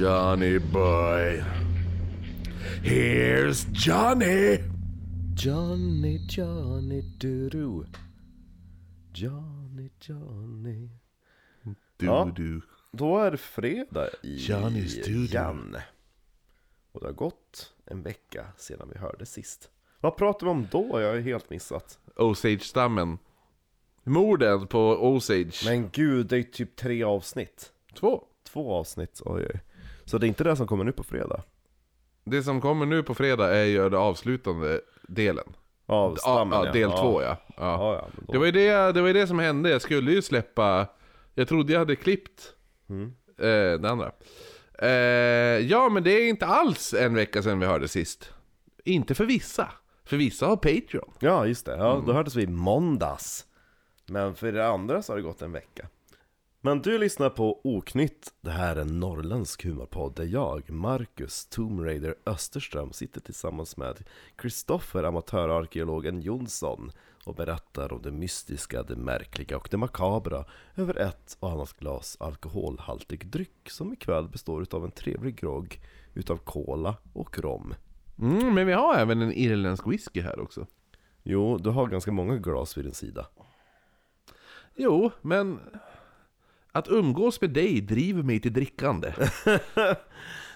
Johnny boy. Here's Johnny! Johnny, Johnny, du Johnny, Johnny. Du, Ja. du. Då är det fredag Johnny Studio. igen. Och det har gått en vecka sedan vi hörde sist. Vad pratar vi om då? Jag har helt missat. Osage-stammen. Morden på Osage. Men gud, det är typ tre avsnitt. Två. Två avsnitt, oj oj. Så det är inte det som kommer nu på fredag? Det som kommer nu på fredag är ju den avslutande delen. Av Ja, stammen ja, del två ja. ja. Ja, ja, Det, var ju det, det var ju det som hände, jag skulle ju släppa... Jag trodde jag hade klippt Mm. eh, det andra. Eh, ja, men det är inte alls en vecka sedan vi hörde sist. Inte för vissa. För vissa har Patreon. Ja, just det. Ja, Mm. då hördes vi måndags. Men för det andra så har det gått en vecka. Men du lyssnar på Oknytt. Det här är en norrländsk humorpodd där jag, Marcus Tomb Raider Österström, sitter tillsammans med Kristoffer, amatörarkeologen Jonsson och berättar om det mystiska, det märkliga och det makabra över ett och annat glas alkoholhaltig dryck som ikväll består av en trevlig grogg utav cola och rom. Mm, men vi har även en irländsk whisky här också. Jo, du har ganska många glas vid din sida. Jo, men... Att umgås med dig driver mig till drickande.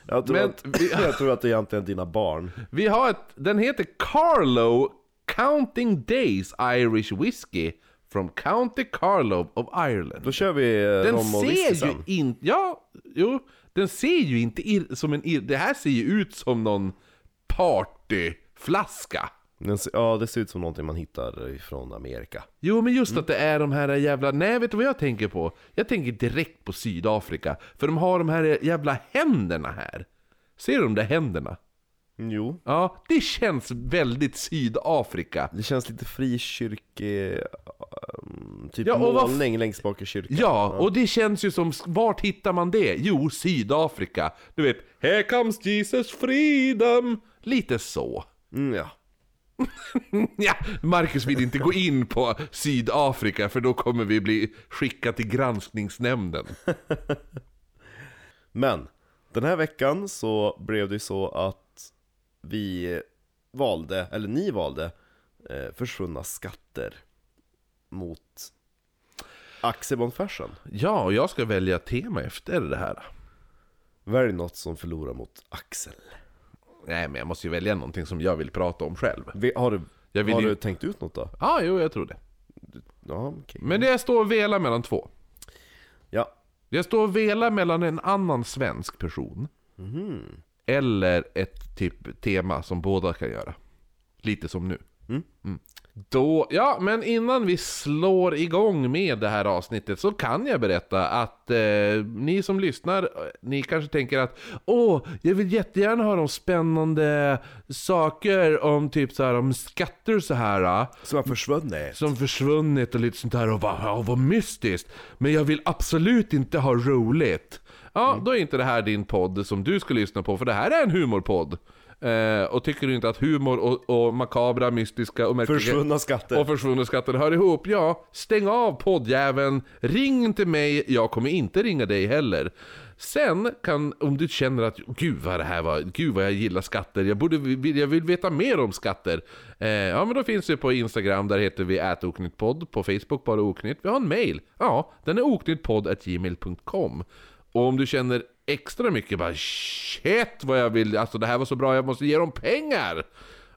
Jag tror, Men att, vi- jag tror att det är egentligen dina barn. Vi har ett, den heter Carlo Counting Days Irish Whiskey from County Carlow of Ireland. Då kör vi eh, Den rom och ser whisky ju sen. inte, ja, jo, den ser ju inte ir, som en ir, det här ser ju ut som någon partyflaska. Den ja, det ser ut som någonting man hittar från Amerika. Jo, men Mm. just att det är de här jävla... Nej, vet du vad jag tänker på? Jag tänker direkt på Sydafrika. För de har de här jävla händerna här. Ser du de där händerna? Mm, Jo, Ja, det känns väldigt Sydafrika. det känns lite frikyrke... um, typ Ja, målning längst bak i kyrkan. Ja, och det känns ju som... Vart hittar man det? Jo, Sydafrika. Du vet, Here comes Jesus freedom. Lite så. Mm, ja. Ja, Marcus vill inte gå in på Sydafrika för då kommer vi bli skickade till granskningsnämnden. Men, den här veckan så blev det ju så att vi valde, eller ni valde, eh, försvunna skatter mot Axel Fashion. Ja, och jag ska välja tema efter det här. Välj något som förlorar mot Axel. Nej, men jag måste ju välja någonting som jag vill prata om själv. Har du, Jag vill har ju- du tänkt ut något då? Ja, jo, jag tror det. Ja, okej. Men det står och velar mellan två. Ja, Jag står och velar mellan en annan svensk person. Eller ett typ tema som båda kan göra. Lite som nu. Mm. Då, ja, men innan vi slår igång med det här avsnittet så kan jag berätta att eh, ni som lyssnar, eh, ni kanske tänker att Åh, jag vill jättegärna höra om spännande saker om typ så här om skatter så här. eh, som har försvunnit. som försvunnit och lite sånt där och bara, ja, vad mystiskt. Men jag vill absolut inte ha roligt. Ja, då är inte det här din podd som du ska lyssna på, för det här är en humorpodd. Eh, och tycker du inte att humor och, och makabra, mystiska och märkliga... Försvunna skatter. Och försvunna skatter hör ihop. Ja, stäng av poddjäveln. Ring till mig. Jag kommer inte ringa dig heller. Sen kan, om du känner att gud vad det här var, gud vad jag gillar skatter, jag, borde, jag vill veta mer om skatter. Eh, ja men då finns det på Instagram, där heter vi ätoknyttpodd, på Facebook bara oknytt. Vi har en mail, ja den är oknyttpodd.gmail.com. Och om du känner extra mycket bara shit vad jag vill, alltså det här var så bra, jag måste ge dem pengar.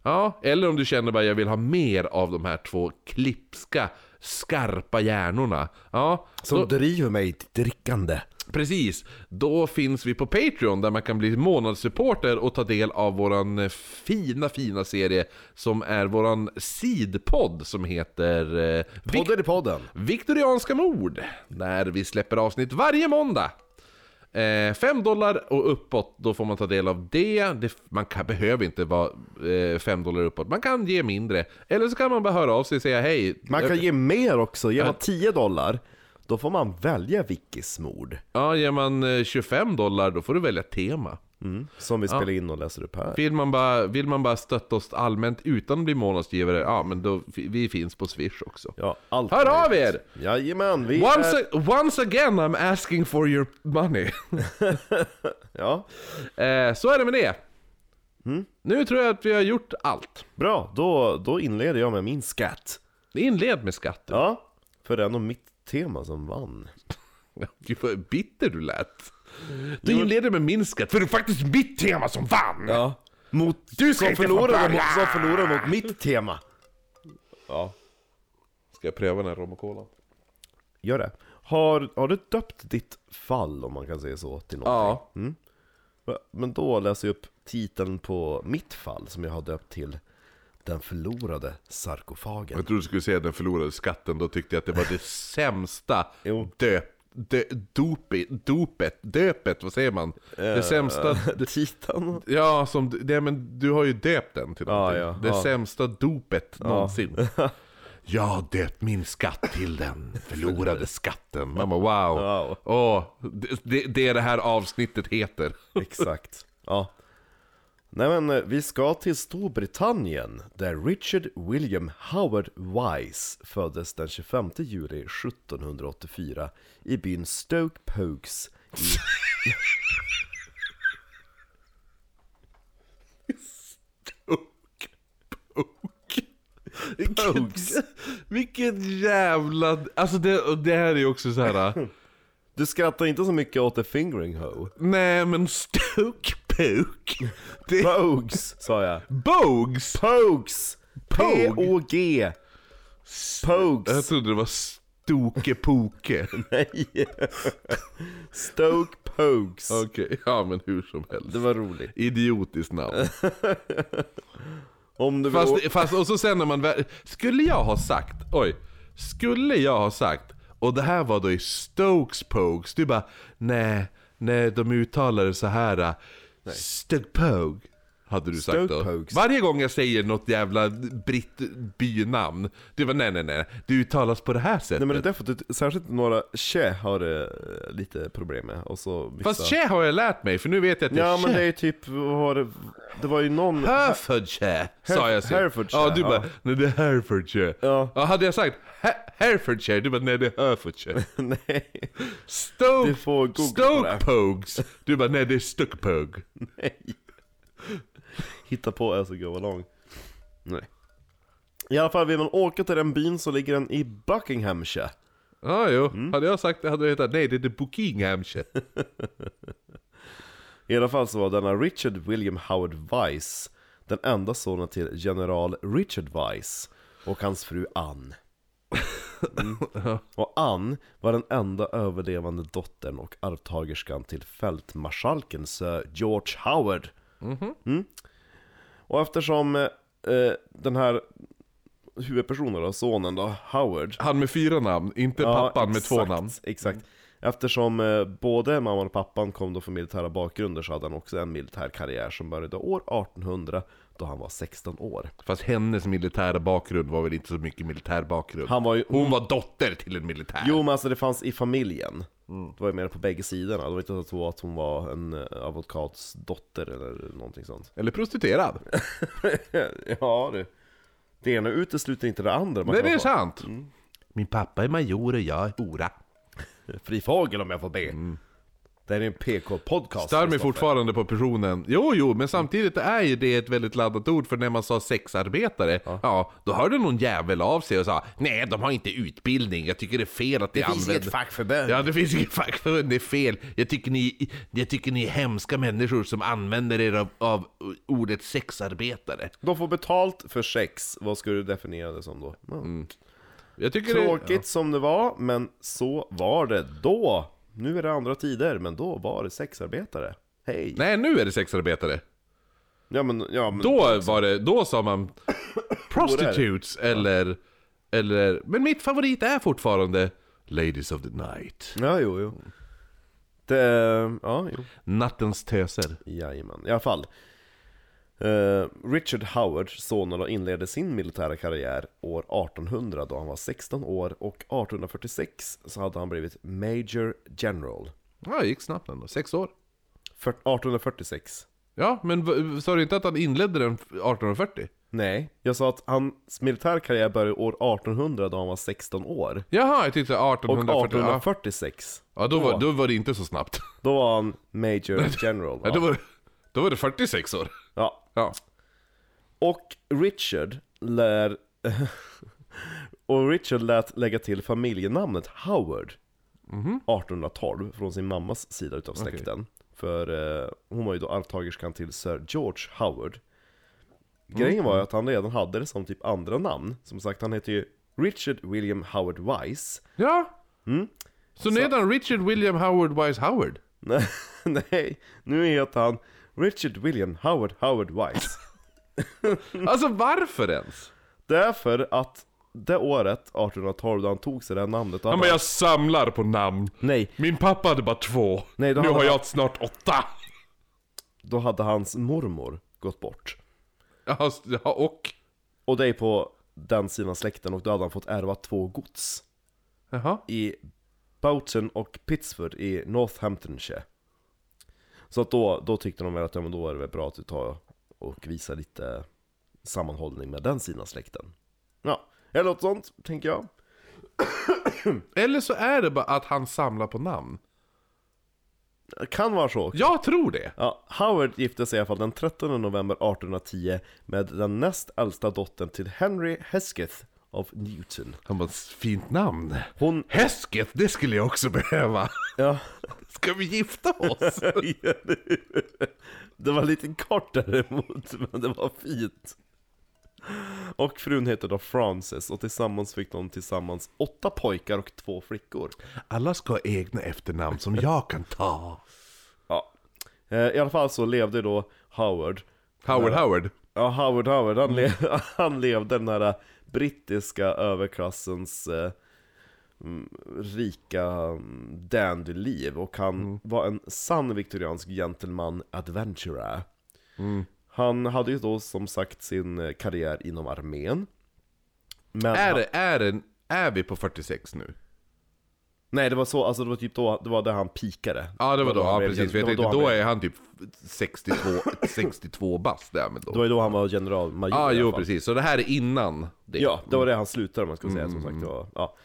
Ja, eller om du känner bara jag vill ha mer av de här två klipska, skarpa hjärnorna. Ja, Som då- driver mig till drickande. Precis, då finns vi på Patreon där man kan bli månadssupporter och ta del av våran eh, fina, fina serie som är våran sidpodd som heter eh, Podden i podden. Viktorianska mord. Där vi släpper avsnitt varje måndag. Eh, fem dollar och uppåt, då får man ta del av det. det man kan, behöver inte vara eh, fem dollar uppåt, man kan ge mindre. Eller så kan man bara höra av sig och säga hej. Man kan ge mer också, ge man 10 dollar Då får man välja Vickismord. Ja, ger man eh, 25 dollar då får du välja tema. Mm. Som vi spelar in och läser upp här. Vill man, bara, vill man bara stötta oss allmänt utan att bli månadsgivare, ja men då, vi finns på Swish också. Ja, allt Hör av er! Jajamän, vi Once, är... a, once again I'm asking for your money. Ja, eh, så är det med det. Mm. Nu tror jag att vi har gjort allt. bra. Då, då inleder jag med min skatt. Inled med skatten. Ja, för det är nog mitt tema som vann. Gud vad bitter du lät. Du inleder med min skatt, för det är faktiskt mitt tema som vann! Ja. Mot, Du ska som, inte få förlorade, mot, som förlorade mot mitt tema. Ja, Ska jag pröva den här rom och colan? gör det. Har, har du döpt ditt fall, om man kan säga så, till någonting? Ja. Men då läser jag upp titeln på mitt fall, som jag har döpt till Den förlorade sarkofagen. Jag trodde du skulle säga den förlorade skatten, då tyckte jag att det var det sämsta döp, dö, dopet, dopet, döpet, vad säger man? Det sämsta... Titeln? Ja, som, det, men du har ju döpt den till Ja, någonting. ja, det ja. sämsta dopet någonsin. Jag har döpt min skatt till den förlorade skatten. Man bara wow. Wow. Det, det, det är det här avsnittet heter. Exakt. Ja. Nej men eh, vi ska till Storbritannien där Richard William Howard Wise föddes den 25 juli 1784 i byn Stoke Pokes i... Vilket, vilket jävla... Alltså det, det här är ju också så här. Du skrattar inte så mycket åt The Fingering Hoe? Nej men Stoke Poke. Det, Pokes sa jag. Bogs! Pokes! P-O-G! Jag Pokes! trodde det var Stoke Poke. Nej! Stoke Pokes. Okej, ja men hur som helst. Det var roligt. Idiotiskt namn. Om du vill... Fast, fast och så sen när man Skulle jag ha sagt, oj. Skulle jag ha sagt, och det här var då i Stokes Pokes. Du bara, nej, nej de uttalar det så här. Stoke Pogue. Hade du sagt då. Varje gång jag säger något jävla britt bynamn. Du bara, nej nej nej. Det uttalas på det här sättet. Nej men det är därför att särskilt några tje har det lite problem med. Och så vissa... Fast tje har jag lärt mig, för nu vet jag att det är Ja men tje. det är typ, var det? Det var ju någon... Herefordshire, sa jag så. Herefordshire, Ja, du bara, ja. nej det är Herefordshire. Ja. ja. Hade jag sagt Her- Herefordshire, du bara, nej det är Herefordshire. Nej. Stoke, Du får googla på Stoke det. Pogues. Du bara, nej det är Stuckpug. Nej. Hitta på as I go along. Nej. I alla fall vill man åka till den byn så ligger den i Buckinghamshire. Ja, jo. Mm. Hade jag sagt det hade det hetat, nej det är Buckinghamshire. I alla fall så var denna Richard William Howard Weiss den enda sonen till general Richard Weiss och hans fru Ann. Mm. Och Ann var den enda överlevande dottern och arvtagerskan till fältmarskalken Sir George Howard. Mm. Och eftersom eh, eh, den här huvudpersonen då, sonen då, Howard Han med fyra namn, inte pappan med två exakt, namn. Exakt. Eftersom eh, både mamman och pappan kom då från militära bakgrunder så hade han också en militär karriär som började år 1800 då han var 16 år. Fast hennes militära bakgrund var väl inte så mycket militär bakgrund. Han var ju... Hon var dotter till en militär. Jo men alltså det fanns i familjen. Mm. Det var ju mer på bägge sidorna. Det var inte så att hon var en eh, advokats dotter eller någonting sånt. Eller prostituerad. ja du. Det ena utesluter inte det andra. Man Nej, det är sant. Min pappa är major och jag är hora. Fri fågel om jag får be. Mm. Det här är en PK-podcast. Stör mig fortfarande på personen. Jo, jo, men samtidigt är ju det ett väldigt laddat ord för när man sa sexarbetare, ja, då hörde någon jävel av sig och sa Nej, de har inte utbildning, jag tycker det är fel att Det de finns använder... inget fackförbund. Ja, det finns inget fackförbund, det är fel. Jag tycker ni, jag tycker ni är hemska människor som använder er av, av ordet sexarbetare. De får betalt för sex, vad skulle du definiera det som då? Ja. Mm. Jag tycker Tråkigt som det var, men så var det då. Nu är det andra tider, men då var det sexarbetare. Hej! Nej, nu är det sexarbetare. Ja men, ja men... Då var det, då sa man prostitutes eller, eller, men mitt favorit är fortfarande Ladies of the Night. Ja, jo, jo. Det, ja, jo. Nattens töser. Jajamän, i alla fall. Eh, Richard Howard, då, inledde sin militära karriär år 1800 då han var 16 år och 1846 så hade han blivit Major General. Ja, det gick snabbt ändå. Sex år. För 1846. Ja, men sa du inte att han inledde den 1840? Nej, jag sa att hans militär karriär började år 1800 då han var 16 år. Jaha, jag tyckte Och 1840. Ja, 1846, ja då, var, då var det inte så snabbt. då var han Major General. Ja. Då, var, då var det 46 år. Ja. Ja. Och Richard lär... och Richard lät lägga till familjenamnet Howard 1812 från sin mammas sida utav släkten. För eh, hon var ju då arvtagerskan till Sir George Howard. Grejen var ju att han redan hade det som typ andra namn. Som sagt, han heter ju Richard William Howard Wise. Ja. Så nu heter han Richard William Howard Wise Howard. Nej, Nej, nu heter han Richard William Howard Howard Wise. Alltså varför ens? Därför att det året, 1812, då han tog sig det här namnet Ja, men jag samlar på namn. Nej, Min pappa hade bara två. Nej, då nu hade har han- jag snart åtta. då hade hans mormor gått bort. Ja, ja, och? Och det är på den sidan släkten och då hade han fått ärva två gods. Jaha. I Boughton och Pittsford i Northamptonshire. Så att då, då tyckte de väl att ja, men då är det väl bra att du tar och visar lite sammanhållning med den sidan av släkten. Ja, eller något sånt, tänker jag. Eller så är det bara att han samlar på namn. Kan vara så. Jag tror det. Ja, Howard gifte sig i alla fall den 13 november 1810 med den näst äldsta dottern till Henry Hesketh av Newton. Han bara, fint namn. Hon, Hesketh, det skulle jag också behöva. ja, Ska vi gifta oss? det var lite kort däremot, men det var fint. Och frun heter då Frances och tillsammans fick de tillsammans åtta pojkar och två flickor. Alla ska ha egna efternamn som jag kan ta. Ja. Eh, I alla fall så levde då Howard Howard Howard. Ja, Howard Howard, han, le han levde den här brittiska överklassens eh, rika mm, dandy-liv och han var en sann viktoriansk gentleman adventurer. Han hade ju då som sagt sin eh, karriär inom armén. Men Är, han, det, är, det, är vi på 46 nu? nej det var så, alltså det var typ då, det var där han pikade. Ja det var då, han ja precis. För jag tänkte, då han blev- är han typ 62, 62 bast där men Det då. var då han var generalmajor Ja, alla jo precis. Så det här är innan det. Ja, det var det han slutade om man ska säga som sagt. Var, ja.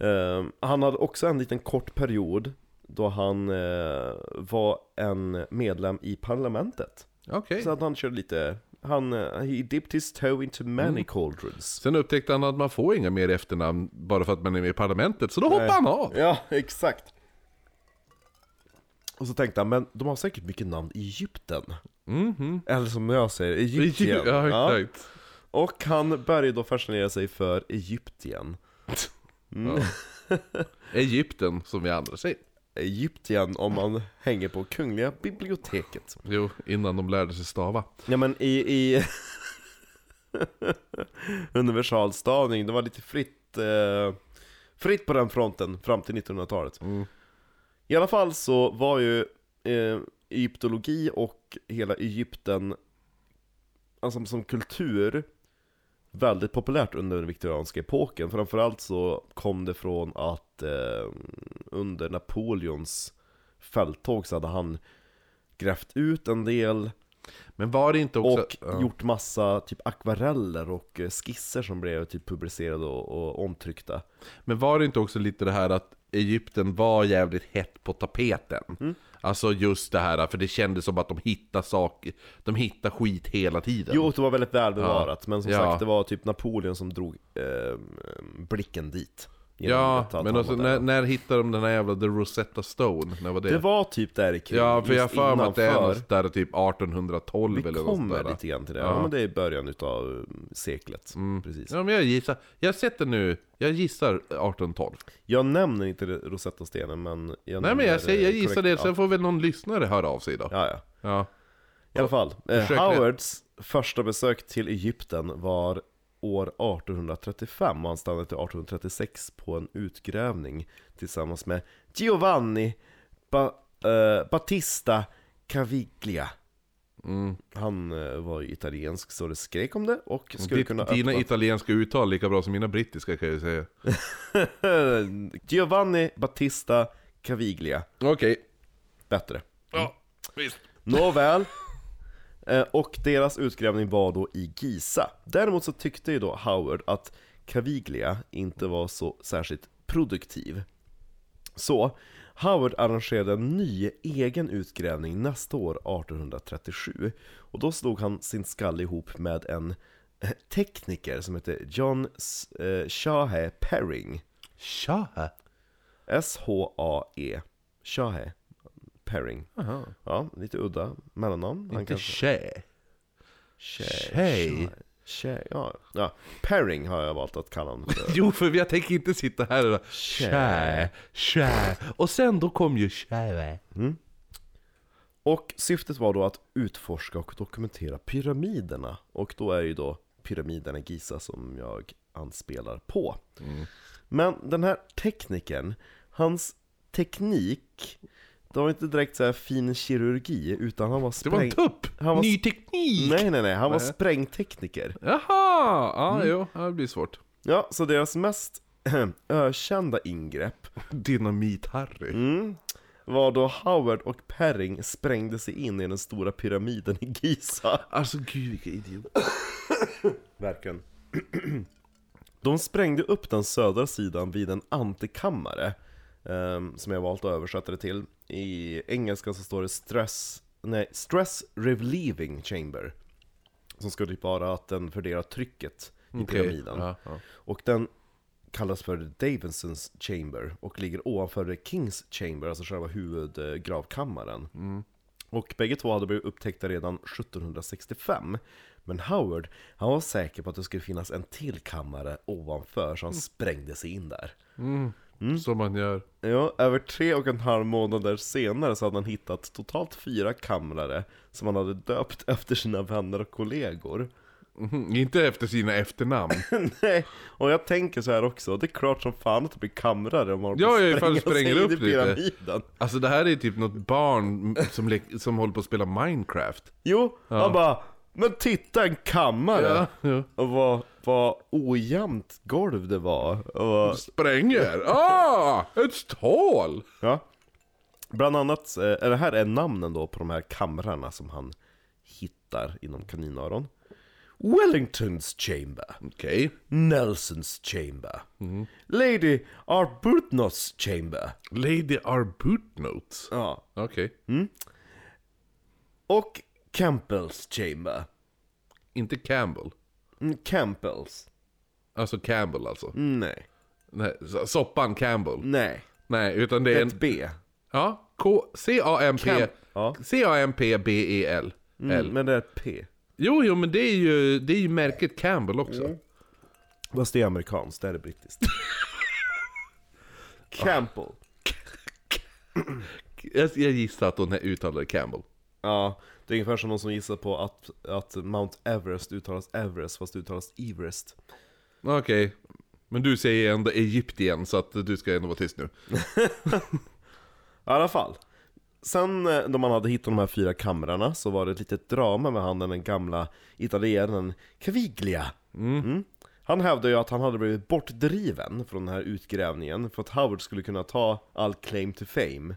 Ehm, han hade också en liten kort period då han eh, var en medlem i parlamentet. Okej. Så att han körde lite, han, uh, he dipped his toe into many Mm. cauldrons. Sen upptäckte han att man får inga mer efternamn bara för att man är med i parlamentet, så då hoppade han av. Ja, exakt. Och så tänkte han, men de har säkert mycket namn i Egypten. Mhm. Eller som jag säger, Egyptien. Ja, exakt. Och han började då fascinera sig för Egyptien. Mm. Egypten, som vi andra säger. Egyptien om man hänger på Kungliga biblioteket. Jo, innan de lärde sig stava. Ja men i, i universalstavning, det var lite fritt, eh, fritt på den fronten fram till 1900-talet. Mm. I alla fall så var ju eh, egyptologi och hela Egypten, alltså som kultur, väldigt populärt under den viktorianska epoken. Framförallt så kom det från att eh, under Napoleons fälttåg så hade han grävt ut en del Men var det inte också... och ja. gjort massa typ akvareller och eh, skisser som blev typ publicerade och, och omtryckta. Men var det inte också lite det här att Egypten var jävligt hett på tapeten? Mm. Alltså just det här, för det kändes som att de hittade saker, de hittade skit hela tiden. Jo, det var väldigt välbevarat, men som Ja. sagt det var typ Napoleon som drog eh, blicken dit. Ja, men alltså, när, när hittade de den här jävla The Rosetta Stone? När var det? Det var typ där i kring, ja, för jag för mig att det är något där typ 1812 Vi eller något kommer sånt där. lite grann till det, Ja. ja. men det är i början utav eh, seklet. Precis. Ja men jag gissar, jag sätter nu, jag gissar 1812 Jag nämner inte Rosetta-stenen men jag Nej men jag, säger, jag gissar det, sen får väl någon lyssnare höra av sig då Ja, ja. Ja, I alla fall, eh, Howards första besök till Egypten var år 1835 och han stannade till 1836 på en utgrävning tillsammans med Giovanni ba, eh, Battista Caviglia. Han eh, var ju italiensk så det skrek om det och skulle Ditt, kunna dina öppna... italienska uttal lika bra som mina brittiska kan jag säga. Giovanni Battista Caviglia. Okej. Bättre. Ja, visst. Nåväl. Eh, Och deras utgrävning var då i Giza. Däremot så tyckte ju då Howard att Caviglia inte var så särskilt produktiv. Så Howard arrangerade en ny egen utgrävning nästa år, 1837. Och då slog han sin skalle ihop med en eh, tekniker som heter John eh, Shahe Perring. Tja. S-H-A-E. Shahe Perring. Jaha. Ja, lite udda mellannamn. Han Inte kanske- tjä. Tjej. Tjej. Ja. ja. Pairing har jag valt att kalla honom för. Jo, för jag tänker inte sitta här och Tjä. tjä, tjä. Och sen då kom ju tjä. Och syftet var då att utforska och dokumentera pyramiderna. Och då är ju då pyramiderna i Giza som jag anspelar på. Men den här teknikern, hans teknik, det var inte direkt så här fin kirurgi, utan han var Det var en spräng... tupp! Han var- Ny teknik! Nej, nej, nej, han var sprängtekniker. Jaha! Ja, Mm. jo, det blir svårt. Ja, så deras mest ökända ingrepp Dynamit-Harry. Mm. Var då Howard och Perring sprängde sig in i den stora pyramiden i Giza. Alltså gud vilka idiot. Verkligen. De sprängde upp den södra sidan vid en antikammare. Ehm, som jag valt att översätta det till. I engelska så står det stress, nej, stress relieving chamber. Som ska typ vara att den fördelar trycket i pyramiden. ja, ja. Och den kallas för Davidsons Chamber och ligger ovanför The Kings Chamber, alltså själva huvudgravkammaren. Och bägge två hade blivit upptäckta redan 1765. Men Howard, han var säker på att det skulle finnas en till kammare ovanför, så han sprängde sig in där. Som man gör. Ja, över tre och en halv månader senare så hade han hittat totalt fyra kamrare som han hade döpt efter sina vänner och kollegor. Mhm, Inte efter sina efternamn. Nej, och jag tänker så här också, det är klart som fan att det blir kamrare om man Ja, ja, spränger i upp lite. pyramiden. Alltså det här är typ något barn som, som håller på att spela Minecraft. Jo, han bara Men titta en kammare! Ja, ja. Och vad, vad ojämnt golv det var. Och, Spränger! Ah! Ett stål! ja. Bland annat, eh, är det här är namnen då på de här kamrarna som han hittar inom kaninöron. Wellingtons Chamber. Okej. Nelsons Chamber. Lady Arbuthnot's Chamber. Lady Arbutnotes. Ja. Okej. Och Campbell's Chamber. Inte Campbell. Mm, Campbell's. Alltså Campbell alltså. Nej. Nej, so- soppan Campbell. Nej. Nej, utan det är en... ett B. Ja, K... C-A-M-P... Camp- ja. C-A-M-P-B-E-L. Mm, L. men det är ett P. Jo, jo, men det är ju, det är ju märket Campbell också. Fast det är amerikanskt, det här är brittiskt. Campbell. Jag, jag gissar att hon uttalade Campbell. Ja, det är ungefär som någon som gissar på att, att Mount Everest uttalas Everest fast det uttalas Everest. Okej. Men du säger ändå Egyptien, så att du ska ändå vara tyst nu. I alla fall. Sen eh, då man hade hittat de här fyra kamrarna så var det ett litet drama med han den gamla italienaren Caviglia. Mm. Han hävdade ju att han hade blivit bortdriven från den här utgrävningen för att Howard skulle kunna ta all claim to fame.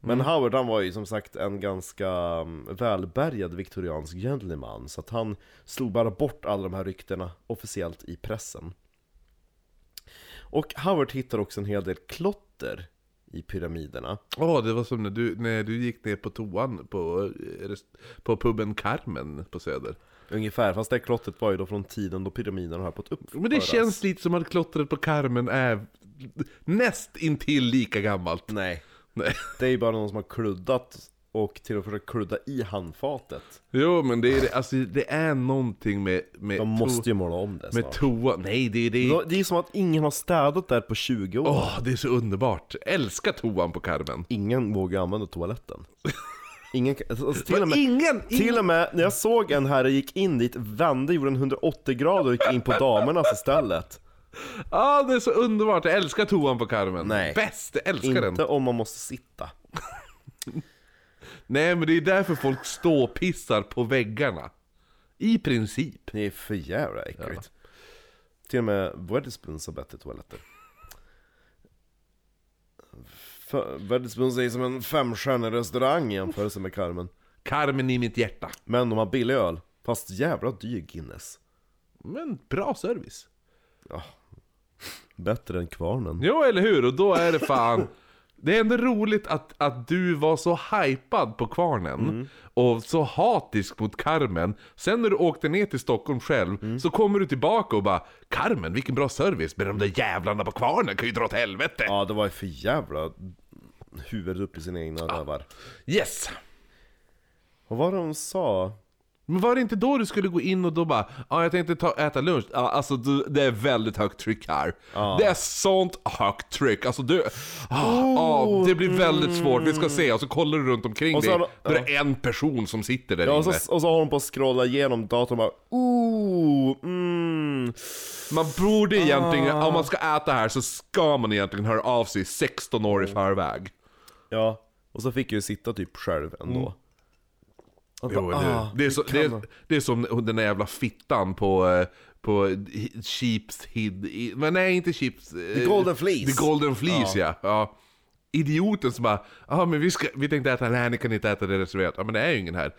Men Howard han var ju som sagt en ganska mm, välbärgad viktoriansk gentleman så att han slog bara bort alla de här ryktena officiellt i pressen. Och Howard hittar också en hel del klotter i pyramiderna. Åh, det var som när du, när du gick ner på toan på, eh, på puben Carmen på Söder. Ungefär, fast det klottret var ju då från tiden då pyramiderna på att uppföras. Men det känns lite som att klottret på Carmen är näst intill lika gammalt. Nej, Nej. det är ju bara någon som har kluddat och till och med försökt kludda i handfatet. Jo, men det är, alltså, det är någonting med, med, De måste ju måla om det med snart. toa. Nej, det är... Det är... Det är som att ingen har städat där på 20 år. Åh, det är så underbart. Älskar toan på Carmen. Ingen vågar använda toaletten. Ingen, kan- alltså, till, och med, ingen, till och med när jag såg en här och gick in dit, vände, gjorde en 180 grader och gick in på damernas istället. Ah, det är så underbart. Jag älskar toan på Carmen. Nej. Bäst, jag älskar den. Inte om man måste sitta. Nej men det är därför folk ståpissar på väggarna. I princip. Det är för jävla äckligt. Till och med Wetherspoons har bättre toaletter. Wetherspoons är som en femstjärnig restaurang i jämförelse med Carmen. Carmen i mitt hjärta. Men de har billig öl, fast jävla dyr Guinness. Men bra service. Bättre än Kvarnen. Jo, eller hur? Och då är det fan... Det är ändå roligt att, att du var så hypad på Kvarnen och så hatisk mot Carmen. Sen när du åkte ner till Stockholm själv så kommer du tillbaka och bara Carmen, vilken bra service, men de där jävlarna på Kvarnen kan ju dra åt helvete. Ja, det var ju för jävla huvudet upp i sina egna rövar. Yes! Vad var det hon sa? Men var det inte då du skulle gå in och då bara Ja, jag tänkte ta, äta lunch. Ja, alltså du, det är väldigt högt tryck här. Det är sånt högt tryck. Alltså du... ah, ah, det blir väldigt svårt, vi ska se. Och så kollar du runt omkring Och så dig. Då är det en person som sitter där Ja, och, inne. så, och så har hon på att scrolla igenom datorn och bara Ooh, mm. Man borde egentligen, om man ska äta här så ska man egentligen höra av sig 16 år i förväg. Ja, och så fick jag ju sitta typ själv ändå. Och Jo, ah, det, är så, det, är, det är som den där jävla fittan på, eh, på Sheeps Hid... Men nej, inte Sheeps... eh, The Golden Fleece. The Golden Fleece, ja. ja. Idioten som bara, ja men vi, ska, vi tänkte äta, nej ni kan inte äta det reserverat. Ja men det är ju ingen här.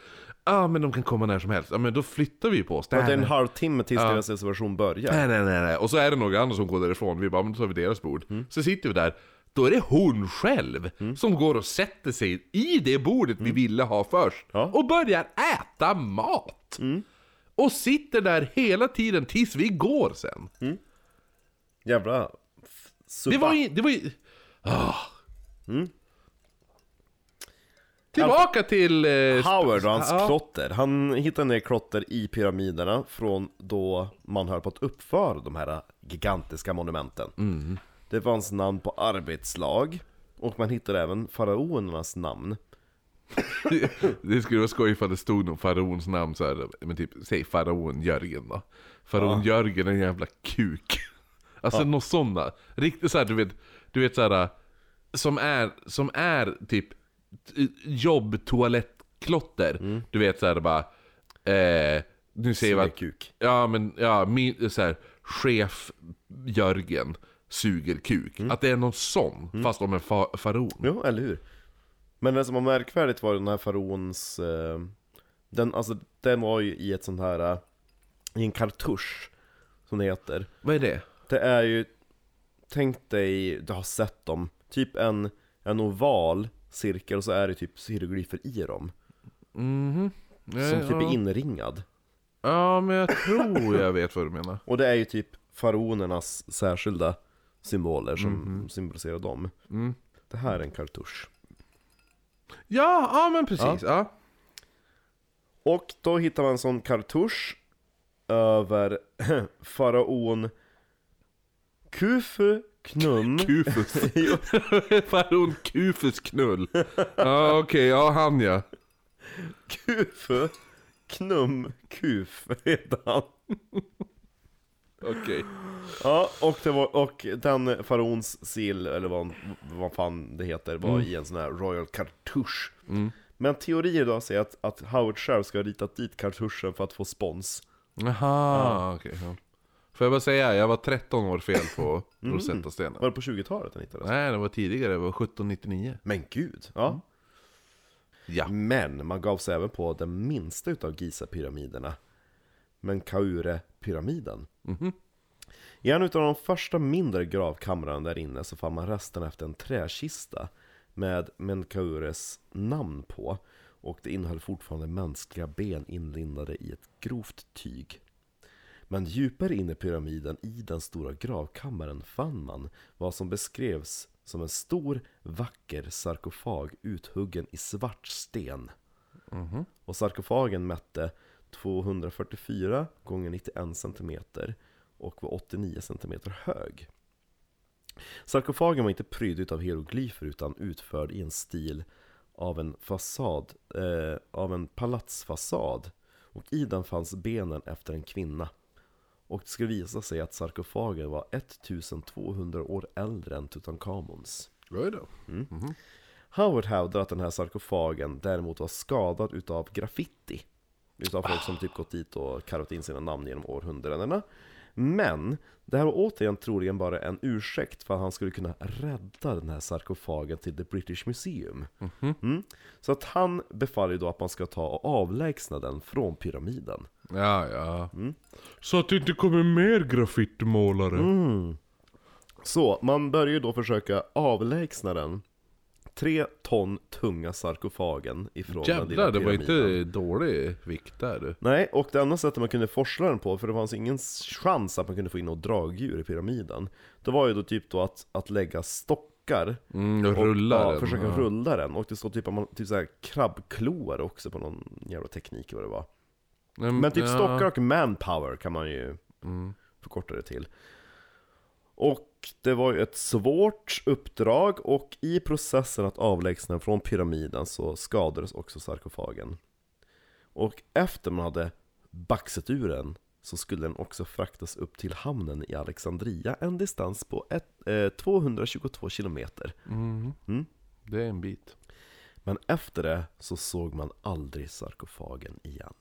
Ja men de kan komma när som helst. Ja men då flyttar vi på oss. Att det är en halvtimme tills deras reservation börjar. nej, nej, nej, nej. Och så är det några andra som går därifrån. Vi bara, men då tar vi deras bord. Mm. Så sitter vi där. Då är det hon själv som går och sätter sig i det bordet vi ville ha först. Mm. Ja. Mm. Och börjar äta mat. Och sitter där hela tiden tills vi går sen. Jävla f- Det var ju... Det var ju ah. Tillbaka till... Eh, Howard och hans Ja. klotter, han hittade ner klotter i pyramiderna från då man höll på att uppföra de här gigantiska monumenten. Mm. Det fanns namn på arbetslag, och man hittade även faraonernas namn. Det skulle vara skoj ifall det stod någon faraons namn så här, men typ, säg faraon Jörgen då. Faraon Jörgen är en jävla kuk. Alltså något sådana. Riktigt såhär, du vet, du vet såhär, som är, som är typ jobb, toalettklotter. Du vet såhär bara, eh, nu säger vi att, ja men, ja, min, så här, chef Jörgen suger kuk. Att det är någon sån, fast om en fa- faraon. Jo, eller hur? Men det som var märkvärdigt var den här faraons... Eh, den, alltså, den var ju i ett sånt här... eh, I en kartusch, som det heter. Vad är det? Det är ju, tänk dig, du har sett dem, typ en, en oval cirkel och så är det typ hieroglyfer i dem. Mhm. Som typ är ja. inringad. Ja, men jag tror jag vet vad du menar. Och det är ju typ faraonernas särskilda symboler som symboliserar dem. Mm. Det här är en kartusch. Ja, ja men precis. Ja. Och då hittar man en sån kartusch över faraon Kufu Knum Kufus. Faraon Kufus knull. Ja, okej, ja han ja. Kufu Knum Kuf heter han. Okej. Ja, och, det var, och den faraons sill, eller vad, vad fan det heter, var i en sån här Royal Kartusch. Men teorier då säger att, att Howard själv ska ha ritat dit kartuschen för att få spons. Jaha, okej. ja. Får jag bara säga, jag var 13 år fel på Rosetta-stenen. Var det på 20-talet den hittades? Nej, det var tidigare, det var 1799. Men gud! Ja. Ja. Men man gav sig även på den minsta utav Giza-pyramiderna. Menkaure-pyramiden. I en utav de första mindre gravkamrarna där inne så fann man resten efter en träkista med Menkaures namn på. Och det innehöll fortfarande mänskliga ben inlindade i ett grovt tyg. Men djupare in i pyramiden, i den stora gravkammaren, fann man vad som beskrevs som en stor, vacker sarkofag uthuggen i svart sten. Och sarkofagen mätte 244 gånger 91 cm och var 89 cm hög. Sarkofagen var inte prydd av hieroglyfer utan utförd i en stil av en fasad, eh, av en palatsfasad. Och i den fanns benen efter en kvinna. Och det skulle visa sig att sarkofagen var 1200 år äldre än Tutankhamons. Oj då. Howard hävdar att den här sarkofagen däremot var skadad utav graffiti. Utav folk som typ gått dit och karvat in sina namn genom århundradena. Men det här var återigen troligen bara en ursäkt för att han skulle kunna rädda den här sarkofagen till The British Museum. Mm. Så att han befaller då att man ska ta och avlägsna den från pyramiden. Ja, ja. Så att det inte kommer mer graffitimålare. Mm. Så man börjar ju då försöka avlägsna den tre ton tunga sarkofagen ifrån den lilla Jävlar, det var pyramiden. inte dålig vikt där du. Nej, och det enda sättet man kunde forsla den på, för det fanns ingen chans att man kunde få in något dragdjur i pyramiden Det var ju då typ då att, att lägga stockar Mm, och och rullar ja, försöka ja. rulla den, och det står typ, man, typ såhär krabbkloar också på någon jävla teknik vad det var Mm, Men typ ja. stockar och manpower kan man ju Mm. förkorta det till Och det var ju ett svårt uppdrag och i processen att avlägsna den från pyramiden så skadades också sarkofagen Och efter man hade baxat ur den så skulle den också fraktas upp till hamnen i Alexandria En distans på ett, eh, 222 kilometer Mm. Mm. Det är en bit. Men efter det så såg man aldrig sarkofagen igen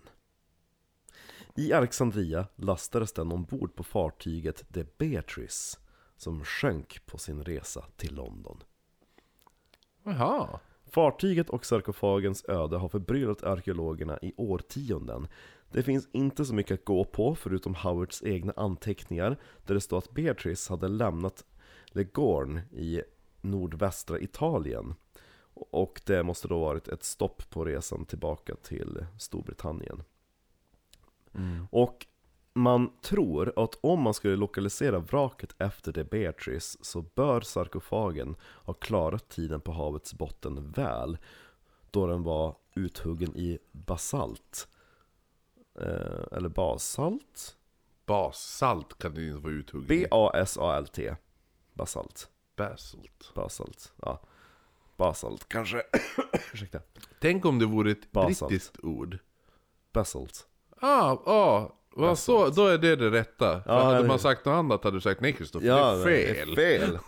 I Alexandria lastades den ombord på fartyget The Beatrice Som sjönk på sin resa till London Jaha. Fartyget och sarkofagens öde har förbryllat arkeologerna i årtionden Det finns inte så mycket att gå på förutom Howards egna anteckningar Där det står att Beatrice hade lämnat Legorn i nordvästra Italien Och det måste då varit ett stopp på resan tillbaka till Storbritannien Mm. Och man tror att om man skulle lokalisera vraket efter det Beatrice så bör sarkofagen ha klarat tiden på havets botten väl då den var uthuggen i basalt eh, Eller basalt? Bassalt kan det inte vara uthugget. B-A-S-A-L-T Basalt, Basalt. basalt, ja Basalt kanske, ursäkta Tänk om det vore ett Basalt. brittiskt ord. Basalt Ah, ah. Vad så, då är det det rätta. För Ja, hade det- man sagt något annat hade du sagt nej Kristoffer, det är det fel. är fel.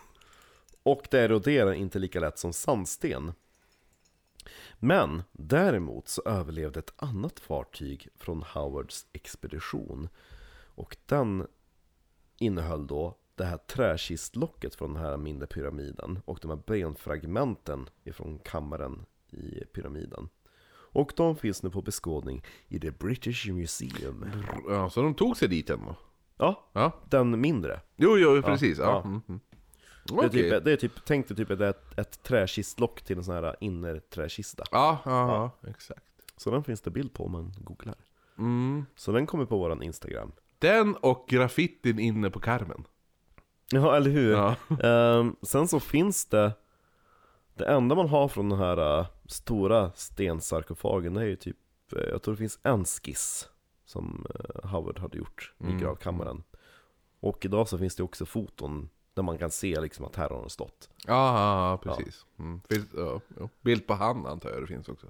Och det eroderar inte lika lätt som sandsten. Men däremot så överlevde ett annat fartyg från Howards expedition. Och den innehöll då det här träkistlocket från den här mindre pyramiden och de här benfragmenten ifrån kammaren i pyramiden. Och de finns nu på beskådning i The British Museum. Ja, så de tog sig dit ändå? Ja, Ja. den mindre. Jo, jo, precis. Ja. ja. Mm, mm. Det är, typ, det är typ, tänk dig typ ett, ett, träkistlock till en sån här innerträkista Ja, ja, ja, exakt. Så den finns det bild på om man googlar Mm. Så den kommer på våran Instagram Den och graffitin inne på karmen. Ja, eller hur? Ja. Ehm, sen så finns det Det enda man har från den här äh, stora stensarkofagen är ju typ eh, Jag tror det finns en skiss Som eh, Howard hade gjort i Mm. gravkammaren Och idag så finns det också foton Där man kan se liksom att här har den stått Ja, ja, ja, precis. Mm. Finns, ja, jo. Bild på han antar jag det finns också.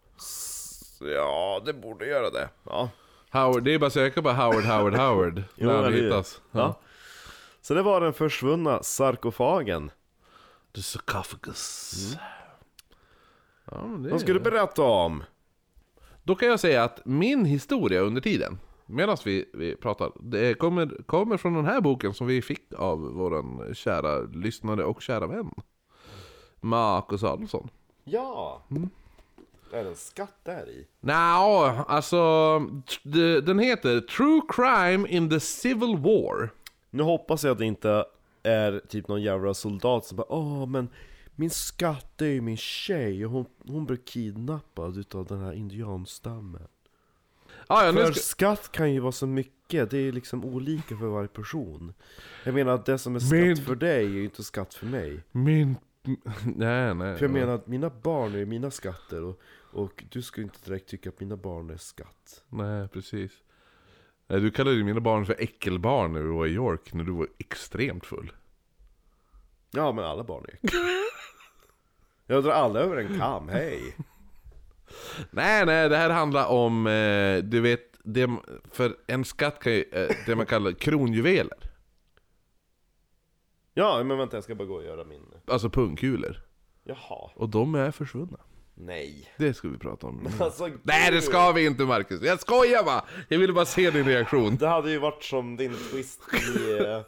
Ja, det borde göra det Ja, Howard, det är bara att söka på Howard, Howard, Howard. Jo, när han hittas. ja. Så det var den försvunna sarkofagen The sarcophagus. Ja, men det Vad ska du berätta om? Då kan jag säga att min historia under tiden, medan vi, vi pratar, det kommer, kommer från den här boken som vi fick av våran kära lyssnare och kära vän. Marcus Adolfsson. Ja! Är det en skatt där i? Nja, alltså den heter True Crime in the Civil War. Nu hoppas jag att det inte är typ någon jävla soldat som bara Åh men min skatt är ju min tjej och hon, hon blev kidnappad utav den här indianstammen Ah, ja, För ska, skatt kan ju vara så mycket, det är liksom olika för varje person Jag menar att det som är skatt Men- för dig är ju inte skatt för mig min... Nej, nej. För jag menar att mina barn är mina skatter och, och du skulle inte direkt tycka att mina barn är skatt Nej, precis. Nej, du kallade ju mina barn för äckelbarn när vi var i York, när du var extremt full. Ja men alla barn är Jag drar alla över en kam, hej! Nej, nej, det här handlar om, eh, du vet, det, för en skatt kan ju, eh, det man kallar kronjuveler. Ja men vänta jag ska bara gå och göra min Alltså pungkulor. Jaha. Och de är försvunna. Nej. Det ska vi prata om. Alltså, Nej det ska vi inte Marcus, jag skojar bara! Jag ville bara se din reaktion. Det hade ju varit som din twist i... eh,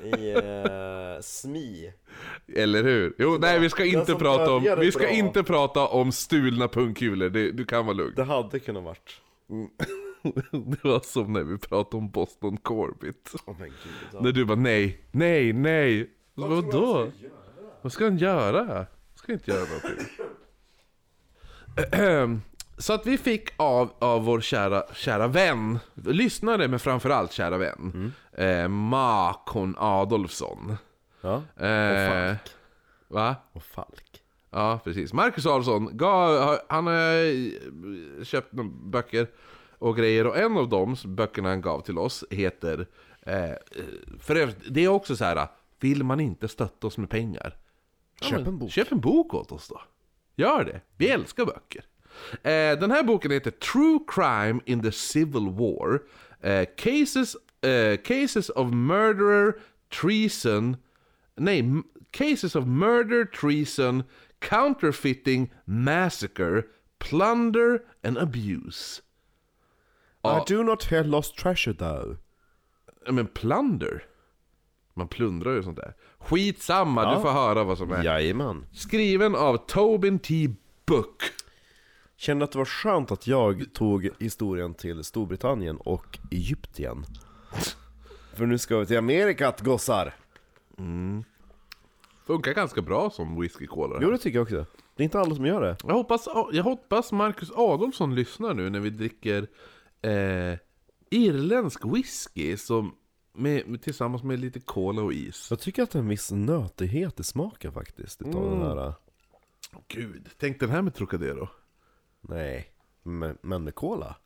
I uh, SMI. Eller hur? Jo, nej vi ska inte prata om, vi ska bra. inte prata om stulna pungkulor, du kan vara lugn. Det hade kunnat varit. Det var som när vi pratade om Boston Corbett. Gud. ja. När du bara nej, nej, nej. Vad Vadå? Vad ska han göra? Ska inte göra någonting. Så att vi fick av, av vår kära, kära vän, lyssnare men framförallt kära vän, eh, Makon Adolfsson. Ja. Eh, Falk. Va? Och Falk. Ja, precis. Marcus Adolfsson, gav, han har eh, köpt några böcker och grejer och en av de böckerna han gav till oss heter eh, För övrigt, det är också så här. vill man inte stötta oss med pengar? Köp en bok. Köp en bok åt oss då. Gör det. Vi älskar böcker. Eh, den här boken heter True Crime in the Civil War. Eh, cases, eh, cases of Murderer, Treason, nej, Cases of Murder, Treason, Counterfeiting, Massacre, Plunder and Abuse. Ja. I do not hear lost treasure though. Men plunder? Man plundrar ju sånt där. Skitsamma, Ja. du får höra vad som är. Jajamän. Skriven av Tobin T. Book. Kände att det var skönt att jag tog historien till Storbritannien och Egypten. För nu ska vi till Amerikat gossar! Funkar ganska bra som whisky cola. Jo det tycker jag också. Det är inte alla som gör det. Jag hoppas, jag hoppas Marcus Adolfsson lyssnar nu när vi dricker eh, irländsk whisky som med, tillsammans med lite cola och is. Jag tycker att det är en viss nötighet i smaken faktiskt utav den här... Gud, tänk den här med Trocadero. Nej, men, men med cola?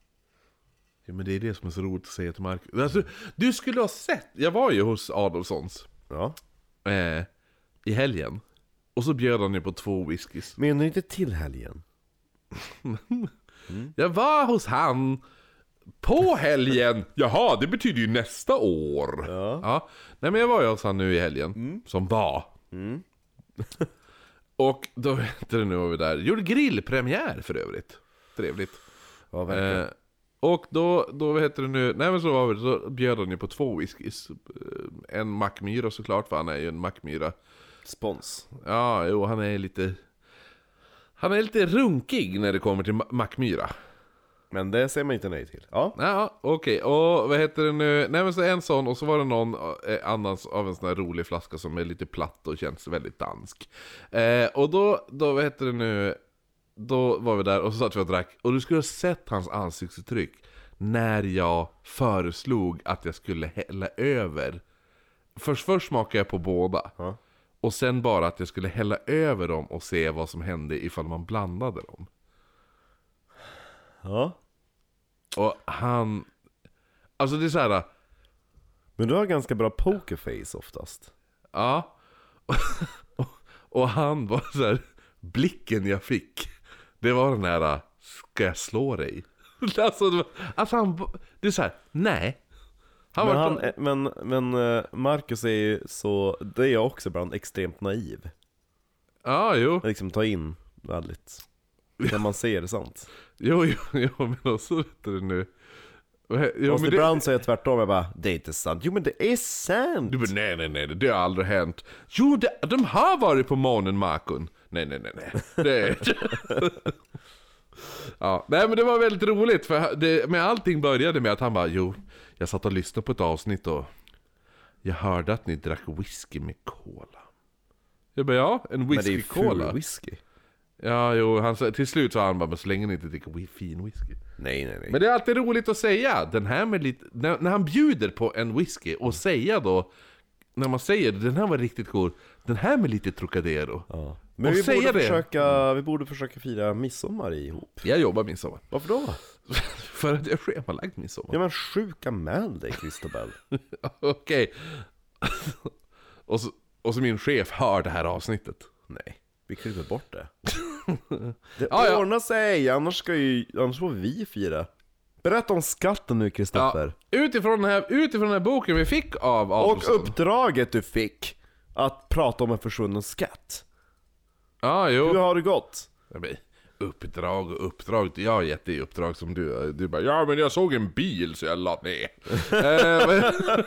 Ja, men det är det som är så roligt att säga till Marcus. Alltså, du skulle ha sett, jag var ju hos Adolfssons Ja. eh, i helgen. Och så bjöd han ju på två whiskys. Menar du inte till helgen? Jag var hos han på helgen! Jaha, det betyder ju nästa år. Ja. Nej men jag var ju hos han nu i helgen, som var. Och då vet du, nu var vi där. Gjorde grillpremiär för övrigt. Trevligt. Ja, verkligen. Eh, och då, då vad heter det nu, nej men så var vi, så bjöd han ju på två whiskys. Eh, En Mackmyra såklart, för han är ju en Mackmyra. Spons. Ja, jo han är lite... Han är lite runkig när det kommer till Ma- Mackmyra. Men det säger man inte nej till. Ja. Ja, okej. Och vad heter det nu? Nej men så en sån och så var det någon eh, annan av en sån här rolig flaska som är lite platt och känns väldigt dansk. Eh, och då, då, vad heter det nu? Då var vi där och så satt vi och drack. Och du skulle ha sett hans ansiktsuttryck när jag föreslog att jag skulle hälla över. Först, först smakade jag på båda. Ja. Och sen bara att jag skulle hälla över dem och se vad som hände ifall man blandade dem. Ja. Och han... Alltså det är så här. Men du har ganska bra pokerface oftast. Ja. Och, och han var så här, blicken jag fick, det var den här, ska jag slå dig? Alltså, det var, alltså han, det är så här, nej. Han Men, han, är- men, men eh, Marcus är ju så, det är jag också ibland, extremt naiv. Ja, jo, Liksom ta in väldigt, när man ser det sant. Jo, jo, jo, men också vet du nu. Jo, men det, ibland säger tvärtom, jag bara, det är inte sant. Jo men det är sant! du bara, nej, nej, nej, det har aldrig hänt. Jo, det, de har varit på månen, Makon. Nej, nej, nej, nej. Det, Ja, nej men det var väldigt roligt för det, men allting började med att han bara Jo, jag satt och lyssnade på ett avsnitt och Jag hörde att ni drack whisky med cola Jag bara ja, en men det är ju ful whisky. Ja jo, han, sa- till slut sa han bara men så länge ni inte dricker wi- fin whisky Nej nej nej. Men det är alltid roligt att säga, den här med lite, när, när han bjuder på en whisky och säga då När man säger den här var riktigt god, den här med lite Trocadero ja. Men och vi säga borde, det. försöka, vi borde försöka fira midsommar ihop. Jag jobbar midsommar Varför då? För att jag är schemalagd midsommar Ja men sjuka med dig Christobel. Okej. och, så, och så min chef hör det här avsnittet. Nej, vi klipper bort det. Det Ja, ja. ordnar sig, annars, ska ju, annars får vi fira. Berätta om skatten nu Kristoffer. Utifrån, den här, utifrån den här boken vi fick av Och Adolfsson. uppdraget du fick att prata om en försvunnen skatt. Ja, Hur jo. har det gått? Jag Uppdrag och uppdrag. Jag har gett dig uppdrag som du. Du bara ja men jag såg en bil så jag la ner. Eh, men-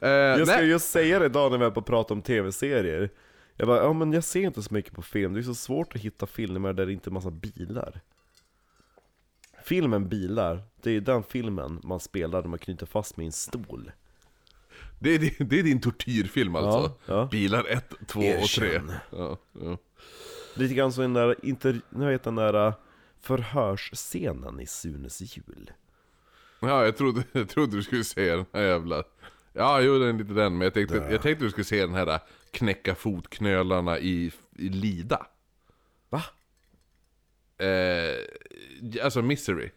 Eh, Jag ska nej. just säga det idag när vi är på att prata om tv-serier Jag bara, ja men jag ser inte så mycket på film, det är så svårt att hitta filmer där det inte är massa bilar Filmen Bilar, det är ju den filmen man spelar där man knyter fast med en stol Det, är, din- det är din tortyrfilm alltså? Ja, ja. Bilar 1, 2 och 3. Erkänn. Ja. Lite grann som den där, inter, nu vet den där äh, förhörsscenen i Sunes jul ja jag, trodde, jag trodde du skulle se den här jävla... Ja, jo den lite den, men jag tänkte, jag tänkte du skulle se den här äh, knäcka fotknölarna i, i Lida. Va? Eh, alltså Misery,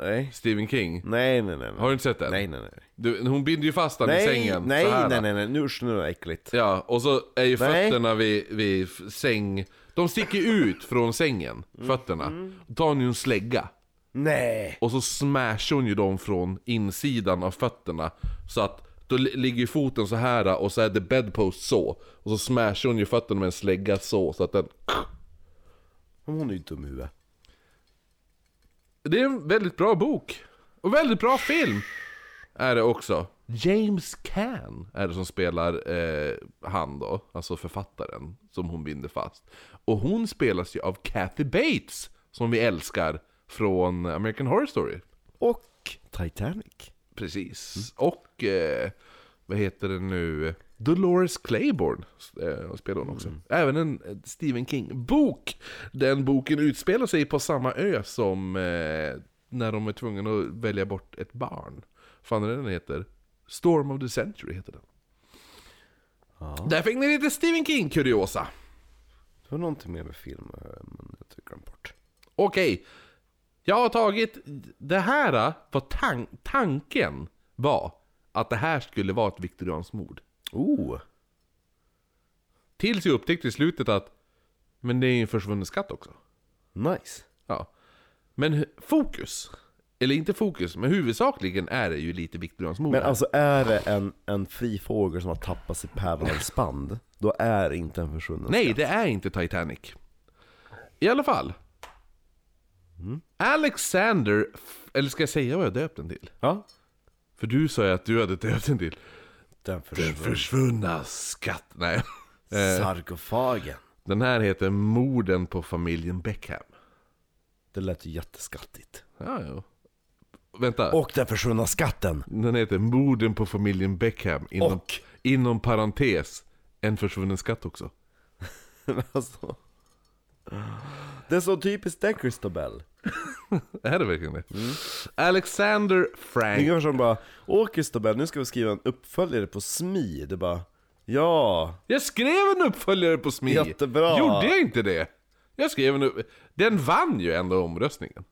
Nej, Stephen King. nej nej nej Har du inte sett den? Nej nej nej Du, hon binder ju fast den i sängen nej så här, nej nej nej, nu usch nu är det äckligt Ja, och så är ju Nej. fötterna vid, vid säng... De sticker ut från sängen, Mm. fötterna. Då tar hon ju en slägga. Nej! Och så smashar hon ju dem från insidan av fötterna. Så att då li- ligger ju foten så här och så är det bedpost så. Och så smashar hon ju fötterna med en slägga så, så att den... Men Hon är ju dum i huvudet Det är en väldigt bra bok. Och väldigt bra film. Är det också. James Caan är det som spelar eh, han då, alltså författaren som hon binder fast. Och hon spelas ju av Kathy Bates, som vi älskar från American Horror Story. Och Titanic Precis. Och, eh, vad heter det nu? Dolores Claiborne eh, spelar hon också. Även en eh, Stephen King-bok. Den boken utspelar sig på samma ö som eh, när de är tvungna att välja bort ett barn. Fan är det den heter? Storm of the Century heter den. Ja. Där fick ni lite Stephen King-kuriosa. Det var någonting mer med film, eh, men jag tycker glömt bort Okej, jag har tagit... Det här var tan- tanken var att det här skulle vara ett viktorianskt mord. Oh! Tills jag upptäckte i slutet att Men det är ju en försvunnen skatt också. Nice! Ja. Men fokus, eller inte fokus, men huvudsakligen är det ju lite viktorianskt mord. Men alltså är det en, en fri fågel som har tappat sitt pärlhalsband, då är det inte en försvunnen Nej, skatt. det är inte Titanic. I alla fall. Mm. Alexander, eller ska jag säga vad jag döpt den till? Ja? För du sa ju att du hade döpt den till Den Den försvunna försvunna skatt. Nej. Eh, sarkofagen. Den här heter Morden på familjen Beckham. Det lät ju jätteskattigt. Ja, ja. Vänta. Och den försvunna skatten! Den heter Morden på familjen Beckham. Inom, Och? inom parentes, en försvunnen skatt också. alltså. Det är så typiskt det Christobel. Är det verkligen det? Alexander Frank. Ingen som bara Åh Christobel, nu ska vi skriva en uppföljare på SMI. Det bara Ja, Jag skrev en uppföljare på SMI. Jättebra. Gjorde jag inte det? Jag skrev en upp... Den vann ju ändå omröstningen.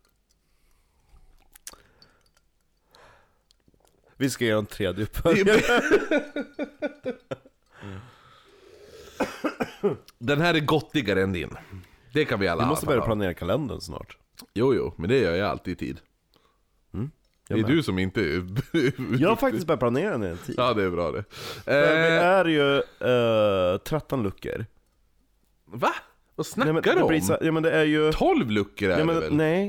vi ska göra en tredje uppföljare. Den här är gottigare än din. Det kan vi alla Vi måste börja ha. planera kalendern snart. Jo, jo, men det gör jag alltid i tid. det är med. du som inte. Jag har faktiskt börjat planera den i tid. Ja, det är bra det. Men Det Eh, är ju eh, 13 luckor. va? Vad snackar Nej men, du det om? så, ja men det är ju... 12 luckor är Ja, det men, väl? nej.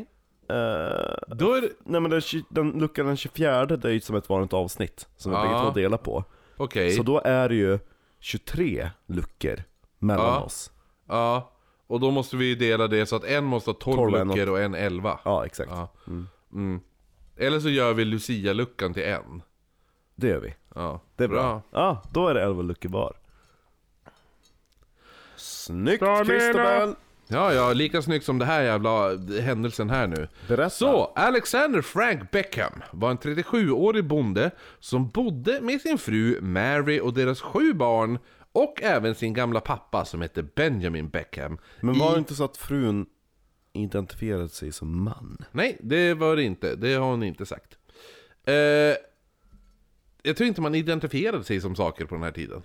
Eh, Då är det... nej men den, den luckan den 24 det är ju som ett vanligt avsnitt. Som vi bägge två delar på. Okej. Så då är det ju 23 luckor mellan Ja. oss. Ja. Och då måste vi dela det så att en måste ha 12, 12 och en luckor och en 11. Ja exakt. Ja. Mm. Eller så gör vi Lucia-luckan till en. Det gör vi. Ja. Det är bra. Ja, då är det 11 luckor var. Snyggt Bra, Christobel! Ja, ja, lika snyggt som det här jävla händelsen här nu. Berätta. Så, Alexander Frank Beckham var en 37-årig bonde som bodde med sin fru Mary och deras sju barn och även sin gamla pappa som hette Benjamin Beckham. Men var i... det inte så att frun identifierade sig som man? Nej, det var det inte. Det har hon inte sagt. Eh, jag tror inte man identifierade sig som saker på den här tiden.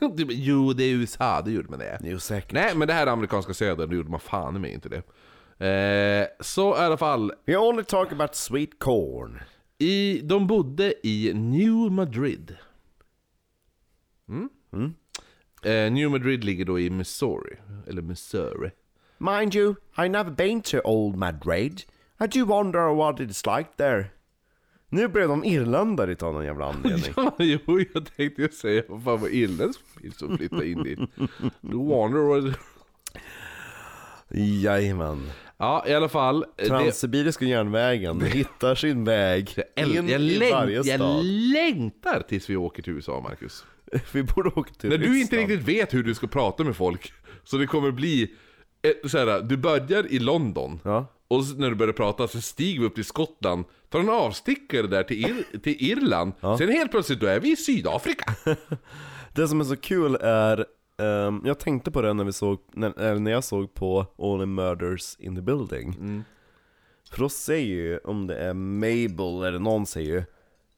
Jo, det är USA, det gjorde man det. Jo säkert. Nej, men det här är amerikanska södern, då gjorde man fan mig inte det. Eh, så i alla fall, We only talk about sweet corn. i, de bodde i New Madrid. Mm? Eh, New Madrid ligger då i Missouri, eller Missouri. Mind you, I never been to Old Madrid. I do wonder what it's like there. Nu blev de irländare utav någon jävla anledning. Ja, jo, jag tänkte ju säga vad fan var irländsk bil som flyttade in dit. Du wonder what... Jajamän. Ja, i alla fall. Det, Transsibiriska järnvägen hittar sin väg jag, in jag, i varje jag stad. längtar tills vi åker till USA, Marcus. Vi borde åka till När du inte Ryssland. riktigt vet hur du ska prata med folk, så det kommer bli... eh, Så här, du börjar i London, Ja. och när du börjar prata så stiger vi upp till Skottland, tar en avstickare där till, Ir till Irland, sen helt plötsligt då är vi i Sydafrika. Det som är så kul är, ehm, jag tänkte på det när vi såg, när, när jag såg på Only Murders in the Building För då säger ju, om det är Mabel eller någon säger ju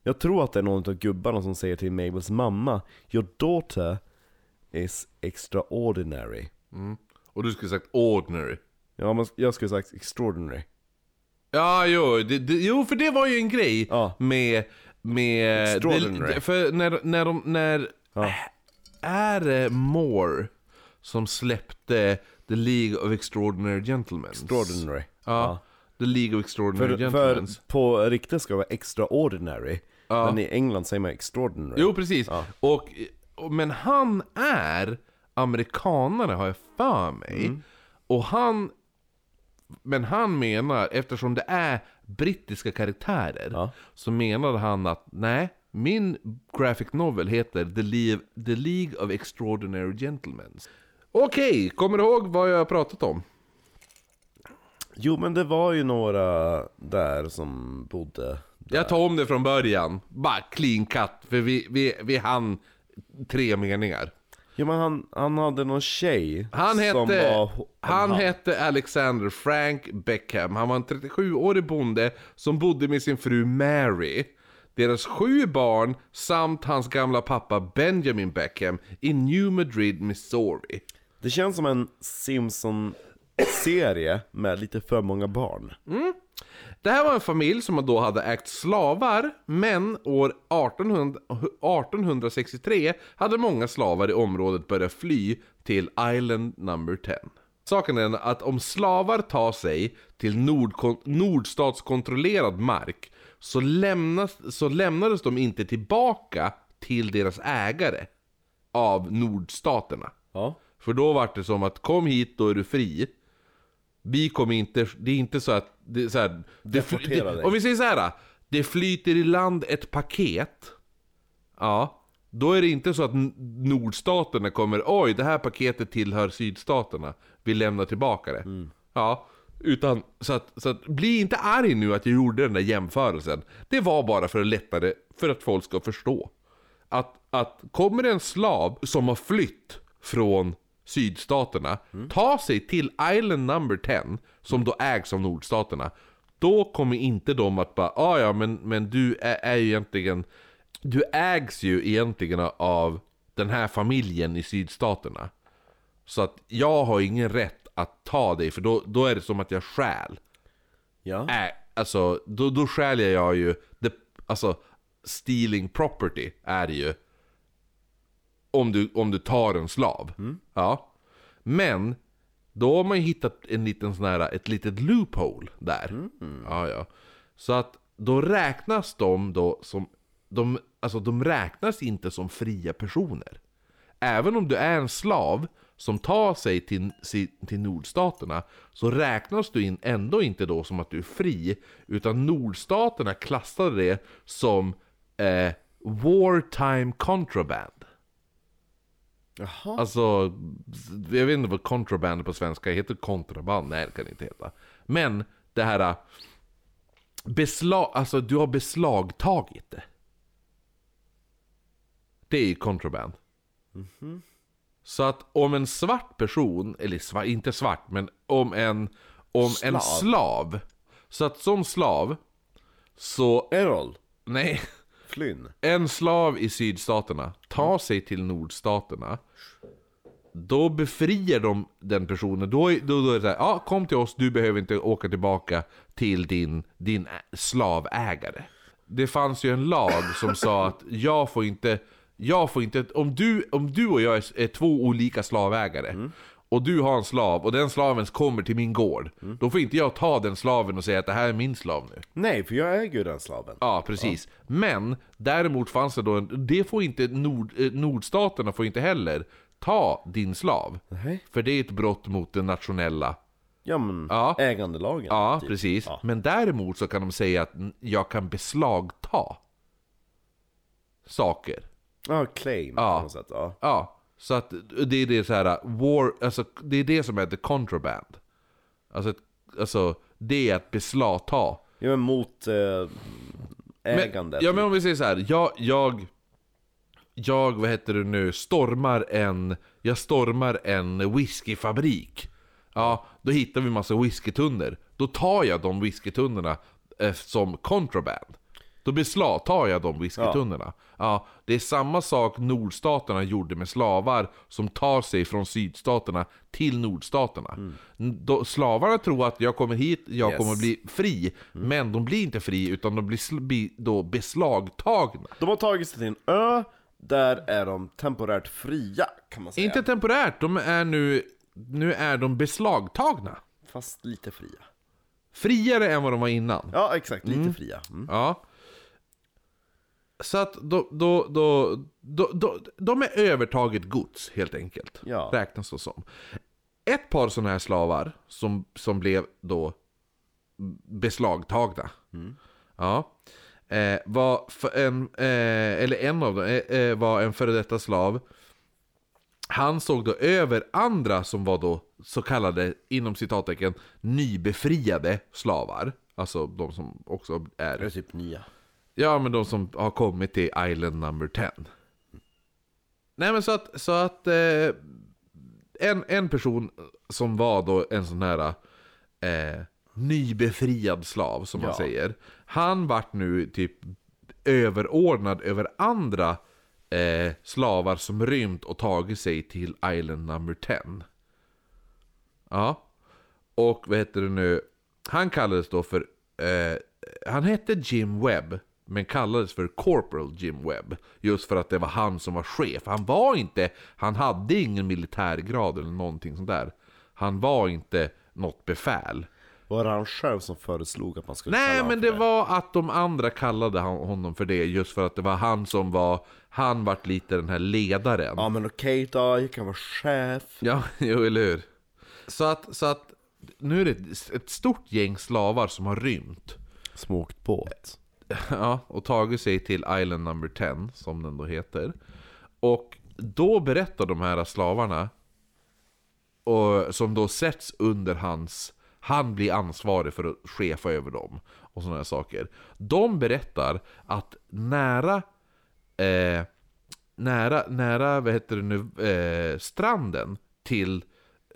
Jag tror att det är någon av gubbarna som säger till Mabels mamma Your daughter is extraordinary Och du skulle sagt ordinary. Ja men jag skulle sagt extraordinary Ja, jo, det, det, jo, för det var ju en grej Ja. med... med det, för när, när de... När, Ja. Är det Moore som släppte The League of Extraordinary Gentlemen? Extraordinary Ja, The League of Extraordinary För, Gentlemen. för på riktigt ska det vara extraordinary Ja. Men i England säger man extraordinary Jo, precis. Ja. Och, och, men han är amerikanare har jag för mig. Mm. Och han... Men han menar, eftersom det är brittiska karaktärer, Ja. så menade han att nej, min graphic novel heter The, Le- The League of Extraordinary Gentlemen. Okej, kommer du ihåg vad jag har pratat om? Jo men det var ju några där som bodde Jag tar om det från början. Bara clean cut, för vi, vi, vi hann tre meningar. Jo men han, han hade någon tjej Han som hette, var... han hette Alexander Frank Beckham. Han var en 37-årig bonde som bodde med sin fru Mary. Deras sju barn samt hans gamla pappa Benjamin Beckham i New Madrid, Missouri. Det känns som en Simpson-serie med lite för många barn. Det här var en familj som då hade ägt slavar, men år 1800, 1863 hade många slavar i området börjat fly till Island number 10. Saken är att om slavar tar sig till nordstatskontrollerad mark så, lämnas, så lämnades de inte tillbaka till deras ägare av nordstaterna. Ja. För då var det som att kom hit, då är du fri. Vi kommer inte, det är inte så att, det så här, det, det. Om vi säger så här, det flyter i land ett paket. Ja, då är det inte så att nordstaterna kommer, oj det här paketet tillhör sydstaterna. Vi lämnar tillbaka det. Mm. Ja, utan så att, så att, bli inte arg nu att jag gjorde den där jämförelsen. Det var bara för att lätta det, för att folk ska förstå. Att, att kommer en slav som har flytt från sydstaterna, ta sig till Island number 10, som då ägs av nordstaterna, då kommer inte de att bara ah, ja men, men du är, är ju egentligen, du ägs ju egentligen av den här familjen i sydstaterna. Så att jag har ingen rätt att ta dig, för då, då är det som att jag stjäl. Ja. Äh, alltså, då, då stjäl jag ju, det, alltså stealing property är det ju. Om du, om du tar en slav. Ja. Men, då har man ju hittat en liten sån här, ett litet loophole där. Ja, ja. Så att då räknas de då som, de, alltså de räknas inte som fria personer. Även om du är en slav som tar sig till, till nordstaterna så räknas du in ändå inte då som att du är fri utan nordstaterna klassade det som eh, wartime contraband. Jaha. Alltså, jag vet inte vad contraband på svenska heter. Kontraband? Nej, det kan det inte heta. Men det här... Beslag, alltså du har beslagtagit det. Det är ju contraband. Så att om en svart person, eller sva, inte svart, men om en, om en Slav. slav. Så att som slav, så, Errol. nej. Flynn. En slav i sydstaterna tar sig till nordstaterna Då befriar de den personen, då, då, då är det så här, ja kom till oss, du behöver inte åka tillbaka till din, din slavägare Det fanns ju en lag som sa att jag får inte Jag får inte, om du, om du och jag är, är två olika slavägare och du har en slav och den slaven kommer till min gård. Då får inte jag ta den slaven och säga att det här är min slav nu. Nej, för jag äger ju den slaven. Ja, precis. Men däremot fanns det då en, det får inte nord, eh, nordstaterna får inte heller ta din slav. Nej. För det är ett brott mot den nationella Ja men, Ja. ägandelagen. Ja, typ. precis. Ja. Men däremot så kan de säga att jag kan beslagta saker. Ja, claim Ja. på något sätt. Ja. Ja, så att det är det så här war, alltså det är det som the contraband. Alltså, alltså det är att beslagta. ja men mot eh, Men, ägandet. ja men om vi säger så här, jag, jag, jag, vad heter det nu, stormar en, jag stormar en whiskyfabrik. Ja, då hittar vi massa whiskytunnor. Då tar jag de whiskytunnorna eh, som contraband. Då beslagtar jag de whiskytunnorna. Ja. det är samma sak nordstaterna gjorde med slavar som tar sig från sydstaterna till nordstaterna. N- Då, slavarna tror att jag kommer hit, jag Yes. kommer bli fri. Men de blir inte fri, utan de blir då beslagtagna. De har tagit sig till en ö, där är de temporärt fria kan man säga. Inte temporärt, de är nu, nu är de beslagtagna. Fast lite fria. Friare än vad de var innan. Ja, exakt. Lite fria. Mm. Ja. Så att då, då, då, då, då, de är övertaget gods helt enkelt. Ja. Räknas det som. Ett par sådana här slavar som, som blev då beslagtagna. Ja. Eh, var en, eh, eller en av dem eh, eh, var en före detta slav. Han såg då över andra som var då så kallade, inom citattecken, nybefriade slavar. Alltså de som också Det är är... typ nya. Ja, men de som har kommit till Island number 10. Nej men så att, så att eh, en, en person som var då en sån här eh, nybefriad slav som man Ja. säger. Han vart nu typ överordnad över andra eh, slavar som rymt och tagit sig till Island number 10. Ja. Och vad heter det nu? Han kallades då för... Eh, han hette Jim Webb. Men kallades för Corporal Jim Webb. Just för att det var han som var chef. Han var inte... Han hade ingen militärgrad eller någonting sånt där. Han var inte något befäl. Var det han själv som föreslog att man skulle kalla Nej honom men för det var att de andra kallade honom för det. Just för att det var han som var... Han vart lite den här ledaren. Ja men okej då, jag kan vara chef. Ja, jo, eller hur? Så att, så att nu är det ett- stort gäng slavar som har rymt. Smokt båt. Ja, och tagit sig till Island number 10, som den då heter. Och då berättar de här slavarna, och, som då sätts under hans... Han blir ansvarig för att chefa över dem. Och sådana här saker. De berättar att nära... Eh, nära, nära, vad heter det nu, eh, stranden till,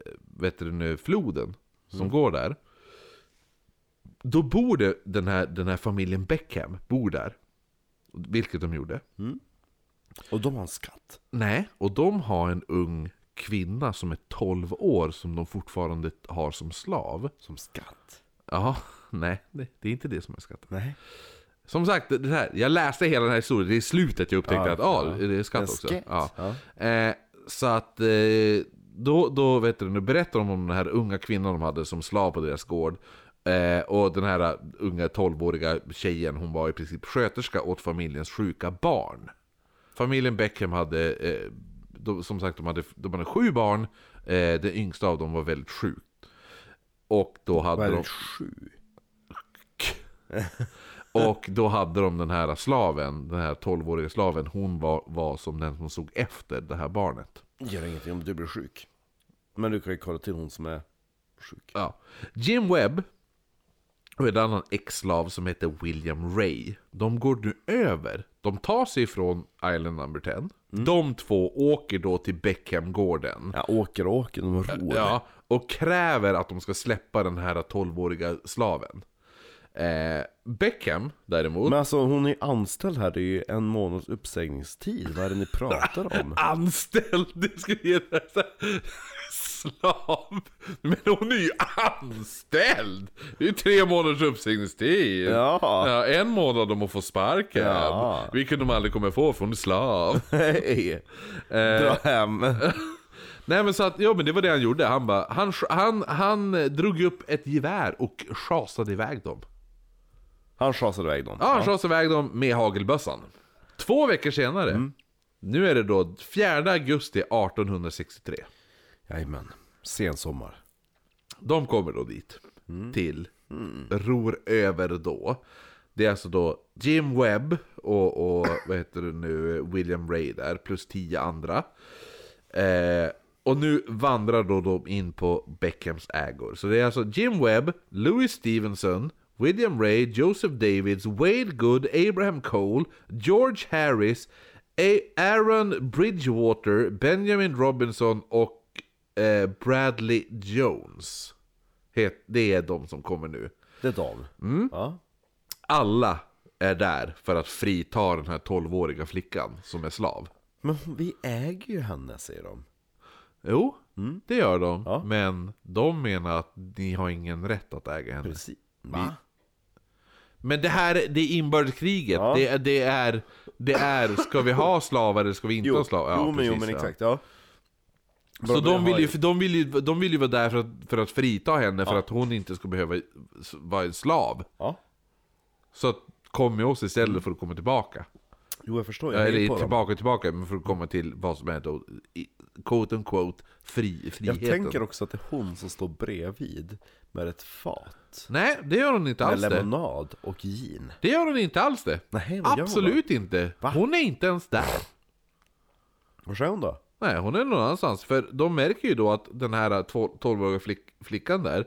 eh, vad heter det nu, floden som går där. Då bor det den här, den här familjen Beckham, bor där. Vilket de gjorde. Och de har en skatt. Nej, och de har en ung kvinna som är 12 år som de fortfarande har som slav. Som skatt. Ja, nej, det, det är inte det som är skatten. Nej. Som sagt, det här, jag läste hela den här historien, det är slutet jag upptäckte Ja, att ah, ja. det är skatt också. Ja. ja. Eh, så att eh, då, då vet du, nu berättar de om den här unga kvinnan de hade som slav på deras gård. Eh, och den här unga 12-åriga tjejen, hon var i princip sköterska åt familjens sjuka barn. Familjen Beckham hade, eh, de, som sagt, de hade, de hade sju barn. Eh, den yngsta av dem var väldigt sjuk. Och då hade är de... det? Sju? Och då hade de den här slaven, den här 12-åriga slaven, hon var, var som den som såg efter det här barnet. Gör ingenting om du blir sjuk. Men du kan ju kolla till hon som är sjuk. Ja. Jim Webb och en annan ex-slav som heter William Ray. De går nu över. De tar sig från Island number 10. De två åker då till Beckhamgården. Ja, åker och åker, de ror. Ja, och kräver att de ska släppa den här 12-åriga slaven. Eh, Beckham däremot. Men alltså hon är anställd här, det är ju en månads uppsägningstid. Vad är det ni pratar om? Anställd! Det skulle ge slav. Men hon är ju anställd! Det är ju tre månaders uppsägningstid. Ja. ja en månad om att få sparken. Ja. Vilket de aldrig kommer få för hon är slav. Hej! Dra hem. Nej men så att, ja men det var det han gjorde. Han bara, han, han, han drog upp ett gevär och schasade iväg dem. Han schasade iväg dem. Ja, han schasade iväg dem med hagelbössan. Två veckor senare, nu är det då 4 augusti 1863. Jajamän. Sensommar. De kommer då dit. Till Ror över då. Det är alltså då Jim Webb och, och vad heter det nu, William Ray där, plus tio andra. Eh, och nu vandrar då de in på Beckhams ägor. Så det är alltså Jim Webb, Louis Stevenson, William Ray, Joseph Davids, Wade Good, Abraham Cole, George Harris, A- Aaron Bridgewater, Benjamin Robinson och eh, Bradley Jones. Het, det är de som kommer nu. Det är de. Ja. Alla är där för att frita den här 12-åriga flickan som är slav. Men vi äger ju henne, säger de. Jo, det gör de. Mm. Ja. Men de menar att ni har ingen rätt att äga henne. Precis. Va? Men det här, det är inbördeskriget. Ja. Det, det, är, det är, ska vi ha slavar eller ska vi inte Jo, ha slavar? jo, men, jo men ja. exakt, ja. Så de vill, ju, de, vill ju, de vill ju vara där för att, för att frita henne, för Ja. att hon inte ska behöva vara en slav. Ja. Så att, kom med oss istället för att komma tillbaka. Jo, jag förstår. Jag Eller på dem. tillbaka tillbaka, men för att komma till vad som är då, quote unquote, fri, Jag friheten. tänker också att det är hon som står bredvid med ett fat. Nej, det gör hon inte Med alls det. lemonad och gin. Det gör hon inte alls det. Nej, Absolut inte. Va? Hon är inte ens där. Var är hon då? Nej, hon är någon annanstans. För de märker ju då att den här 12-åriga flick, flickan där,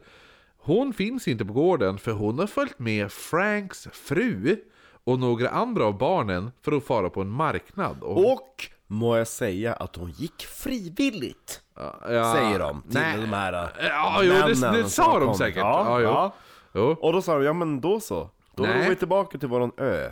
hon finns inte på gården för hon har följt med Franks fru och några andra av barnen för att fara på en marknad. Och, Och må jag säga att hon gick frivilligt. ja, Säger de till nej. de här Ja, jo, det, det sa de säkert. Ja, Ja, jo. ja. Och då sa de, ja men då så. Då Nej. går vi tillbaka till våran ö.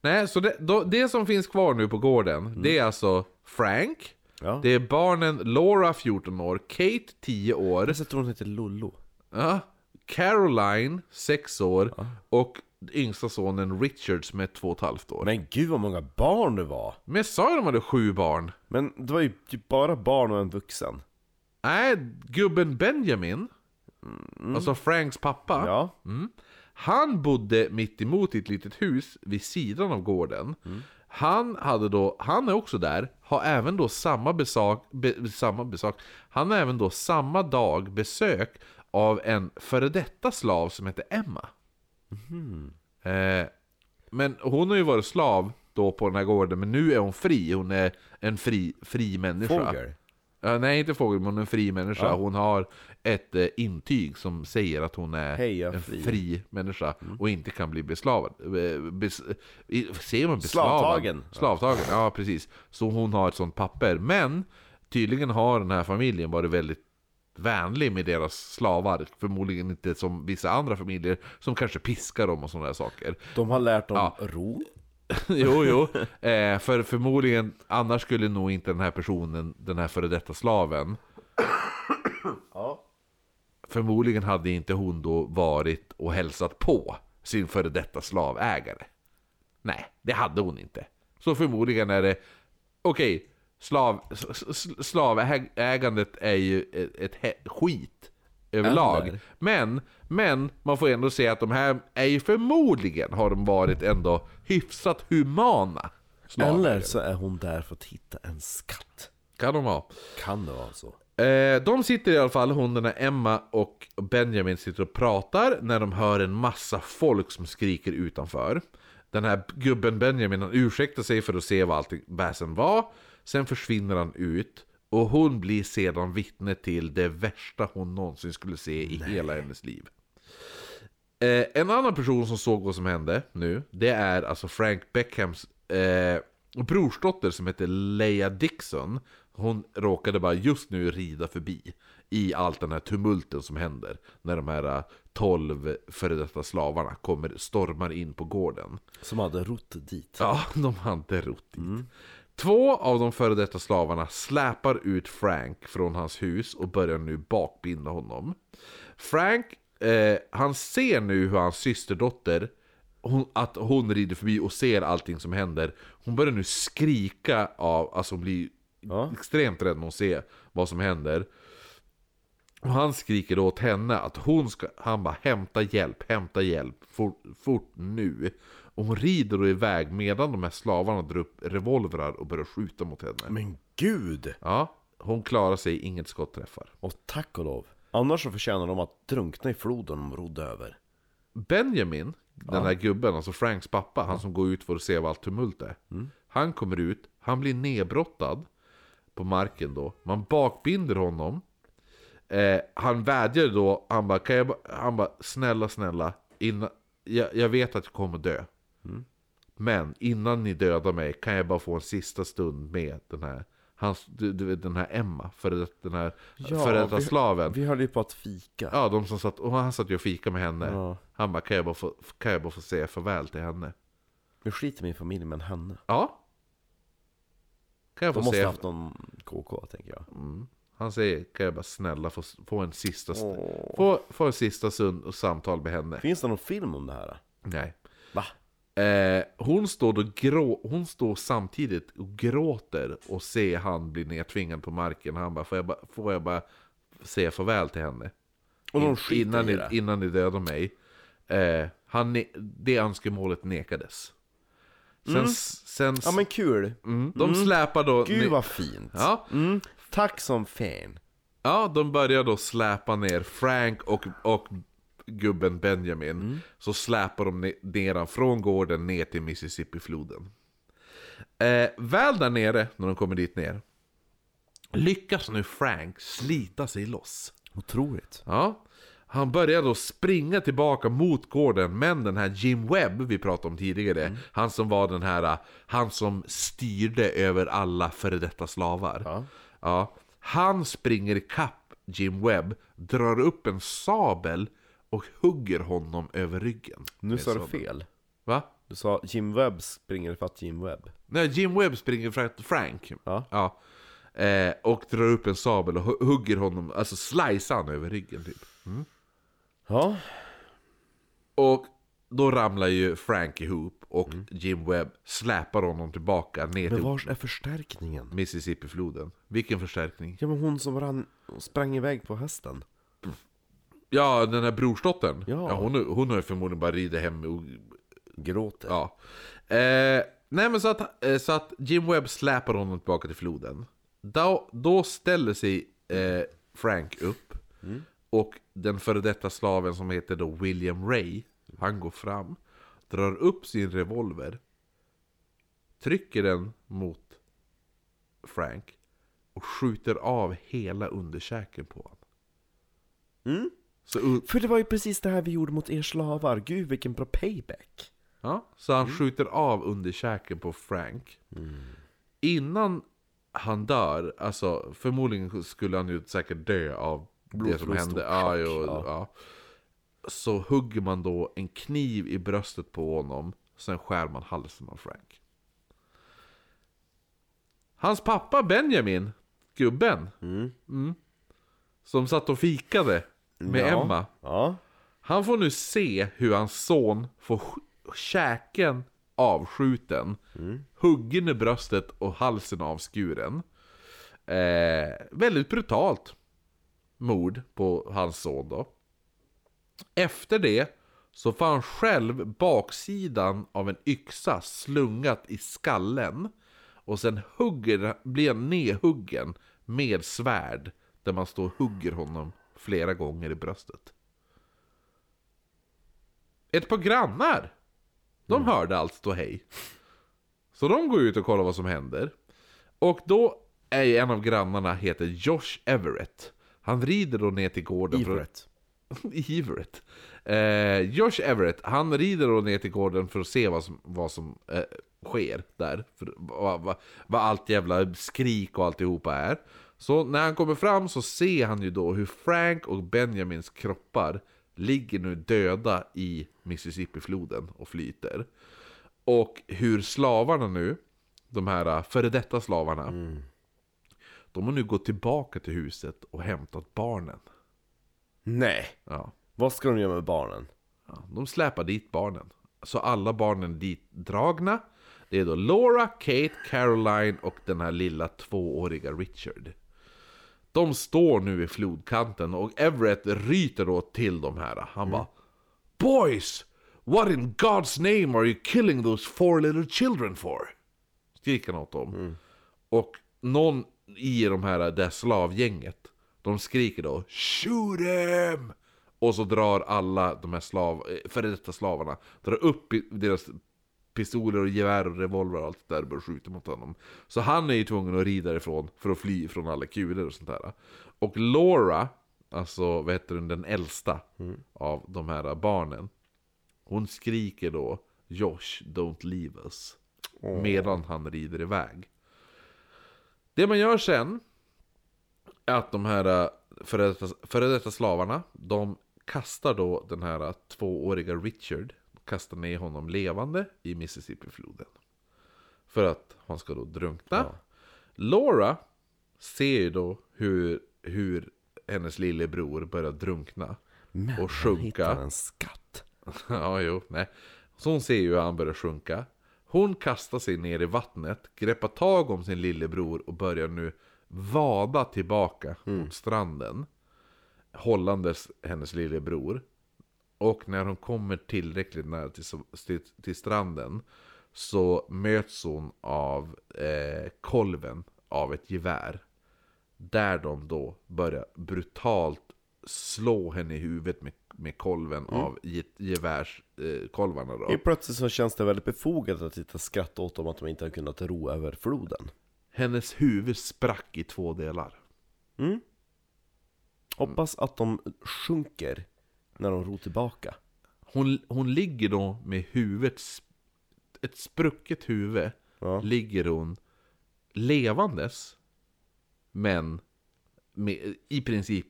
Nej, så det, då, det som finns kvar nu på gården, det är alltså Frank, Ja. det är barnen Laura 14 år, Kate 10 år, Jag tror hon heter Lollo. Ja. Caroline, 6 år, och yngsta sonen Richard som är 2,5 år. Men, gud vad många barn det var. Men jag sa ju de hade sju barn. Men det var ju typ bara barn och en vuxen. Nej, gubben Benjamin, alltså Franks pappa, Ja. han bodde mitt emot i ett litet hus vid sidan av gården. Han, hade då, han är också där, har även då samma besök, be, samma besök, han har även då samma dag besök av en före detta slav som heter Emma. Eh, men hon har ju varit slav då på den här gården, men nu är hon fri. Hon är en fri, fri människa. Fågel. Ja, nej, inte fågel, men en fri människa. Hon har ett eh, intyg som säger att hon är Hej, jag är en fri. fri, människa och inte kan bli beslavad. Bes, ser man beslavad? Slavtagen. Slavtagen, ja precis. Så hon har ett sånt papper. Men tydligen har den här familjen varit väldigt vänlig med deras slavar. Förmodligen inte som vissa andra familjer som kanske piskar dem och sådana där saker. De har lärt dem Ja. ro. jo, jo. Eh, för förmodligen, annars skulle nog inte den här personen, den här före detta slaven, Ja. förmodligen hade inte hon då varit och hälsat på sin före detta slavägare. Nej, det hade hon inte. Så förmodligen är det, okej, slav, s- s- slavägandet är ju ett, ett skit överlag. Men, men man får ändå säga att de här är ju förmodligen, har de varit ändå hyfsat humana. slavägare. Eller så är hon där för att hitta en skatt. Kan de ha. Kan det vara så? Eh, de sitter i alla fall, här Emma och Benjamin sitter och pratar när de hör en massa folk som skriker utanför. Den här gubben Benjamin han ursäktar sig för att se vad allting väsen var. Sen försvinner han ut och hon blir sedan vittne till det värsta hon någonsin skulle se i hela hennes liv. Eh, en annan person som såg vad som hände nu, det är alltså Frank Beckhams eh, brorsdotter som heter Leia Dixon. Hon råkade bara just nu rida förbi i allt den här tumulten som händer. När de här 12 före detta slavarna kommer, stormar in på gården. Som hade rott dit. Ja, de hade rott dit. Två av de före detta slavarna släpar ut Frank från hans hus och börjar nu bakbinda honom. Frank, eh, han ser nu hur hans systerdotter, hon, att hon rider förbi och ser allting som händer. Hon börjar nu skrika av, alltså hon blir Ja. extremt rädd när hon ser vad som händer. Och han skriker då åt henne att hon ska, han bara hämta hjälp, hämta hjälp, fort, fort nu. Och hon rider då iväg medan de här slavarna drar upp revolvrar och börjar skjuta mot henne. Men gud! Ja, hon klarar sig, inget skott träffar. Och tack och lov. Annars så förtjänar de att drunkna i floden de rodde över. Benjamin, den här gubben, alltså Franks pappa, han som går ut för att se vad allt tumult är. Han kommer ut, han blir nedbrottad på marken då. Man bakbinder honom. Eh, han vädjar då, han bara, kan jag, ba-" han bara snälla snälla, innan, jag, jag vet att jag kommer dö. Men innan ni dödar mig kan jag bara få en sista stund med den här Hans, du, du, den här Emma, för den här Ja, före detta slaven. Vi höll ju på att fika. Ja, de som satt, och han satt ju och fika med henne. Ja. Han bara, kan jag bara, få, kan jag bara få säga farväl till henne? Vi skiter min familj, men henne. Ja. Kan jag De få måste säga... ha haft någon KK, tänker jag. Han säger, kan jag bara snälla få, få en sista... st- Åh. Få, få en sista stund och samtal med henne? Finns det någon film om det här? Nej. Eh, hon, står då grå, hon står samtidigt och gråter och ser han bli nedtvingad på marken. Han bara, får jag bara, får jag bara säga farväl till henne? Och de In- innan, ni, innan ni dödar mig. Eh, han, det önskemålet nekades. Sen, s- sen Ja men kul! mm, de släpar då... Gud ne- vad fint! ja, Mm. Tack som fan! ja, de börjar då släpa ner Frank och, och gubben Benjamin. Så släpar de ne- ner från gården ner till Mississippi-floden. Eh, väl där nere, när de kommer dit ner, lyckas nu Frank slita sig loss. Otroligt. Ja. Han börjar då springa tillbaka mot gården, men den här Jim Webb vi pratade om tidigare, han som var den här, han som styrde över alla före detta slavar. Ja. Ja, han springer ikapp Jim Webb, drar upp en sabel och hugger honom över ryggen. Nu sa du fel. Va? Du sa Jim Webb springer ifatt Jim Webb. Nej, Jim Webb springer till Frank. Ja. Ja. Eh, och drar upp en sabel och hu- hugger honom, alltså slicear han över ryggen typ. Ja. Och då ramlar ju Frank ihop och Jim Webb släpar honom tillbaka ner Men till vars är förstärkningen? Mississippi-floden. Vilken förstärkning? Ja men hon som rann, sprang iväg på hästen. Ja, den här brorsdottern. Ja. hon, hon har ju förmodligen bara ridit hem och... Gråter. Ja. Eh, nej men så att, eh, så att Jim Webb släpar honom tillbaka till floden. Då, då ställer sig eh, Frank upp. Och den före detta slaven som heter då William Ray, han går fram, drar upp sin revolver, trycker den mot Frank och skjuter av hela underkäken på honom. Mm. Så, För det var ju precis det här vi gjorde mot er slavar. Gud vilken bra payback. ja, så han skjuter av underkäken på Frank. Innan han dör, alltså förmodligen skulle han ju säkert dö av det som hände. Ja, jo, Ja. ja. Så hugger man då en kniv i bröstet på honom, sen skär man halsen av Frank. Hans pappa Benjamin, gubben, mm, som satt och fikade med Ja. Emma. Ja. Han får nu se hur hans son får käken avskjuten, huggen i bröstet och halsen avskuren. Eh, väldigt brutalt mord på hans son då. Efter det så får han själv baksidan av en yxa slungat i skallen. Och sen hugger, blir han nedhuggen med svärd där man står och hugger honom flera gånger i bröstet. Ett par grannar, de hörde allt stå hej. Så de går ut och kollar vad som händer. Och då är en av grannarna heter Josh Everett. Han rider då ner till gården för Everett. Everett. Eh, Josh Everett, han rider då ner till gården för att se vad som, vad som eh, sker där. För, vad, vad, vad allt jävla skrik och alltihopa är. Så när han kommer fram så ser han ju då hur Frank och Benjamins kroppar ligger nu döda i Mississippi-floden och flyter. Och hur slavarna nu, de här äh, före detta slavarna, de har nu gått tillbaka till huset och hämtat barnen. Nej! Ja. Vad ska de göra med barnen? Ja, de släpar dit barnen. Så alla barnen dit dragna. Det är då Laura, Kate, Caroline och den här lilla tvååriga Richard. De står nu i flodkanten och Everett ryter då till de här. Han bara Boys! What in God's name are you killing those four little children for? Skriker han åt dem. Och någon i de här, det slavgänget, de skriker då Shoot him! Och så drar alla de här slav, eh, före detta slavarna, drar upp i- deras pistoler och gevär och revolver och allt det där och börjar skjuta mot honom. Så han är ju tvungen att rida ifrån för att fly från alla kulor och sånt där. Och Laura, alltså vad heter hon, den äldsta av de här barnen. Hon skriker då Josh, don't leave us. Medan han rider iväg. Det man gör sen är att de här äh, före detta, före detta slavarna, de kastar då den här äh, tvååriga Richard, kastar ner honom levande i Mississippi-floden. För att han ska då drunkna. Laura ser ju då hur, hur hennes lillebror börjar drunkna. Men och sjunka. hittar en skatt. Ja, jo, nej. Så hon ser ju hur han börjar sjunka. Hon kastar sig ner i vattnet, greppar tag om sin lillebror och börjar nu vada tillbaka mot stranden. Hållandes hennes lillebror. Och när hon kommer tillräckligt nära till, till, till stranden så möts hon av eh, kolven av ett gevär. Där de då börjar brutalt slå henne i huvudet med, med kolven av ge, gevärskolvarna eh, kolvarna då. Plötsligt så känns det väldigt befogat att sitta och skratta åt dem att de inte har kunnat ro över floden. Hennes huvud sprack i två delar. Hoppas att de sjunker när de ror tillbaka. Hon, hon ligger då med huvudet, ett sprucket huvud, Ja. ligger hon levandes, men med, i princip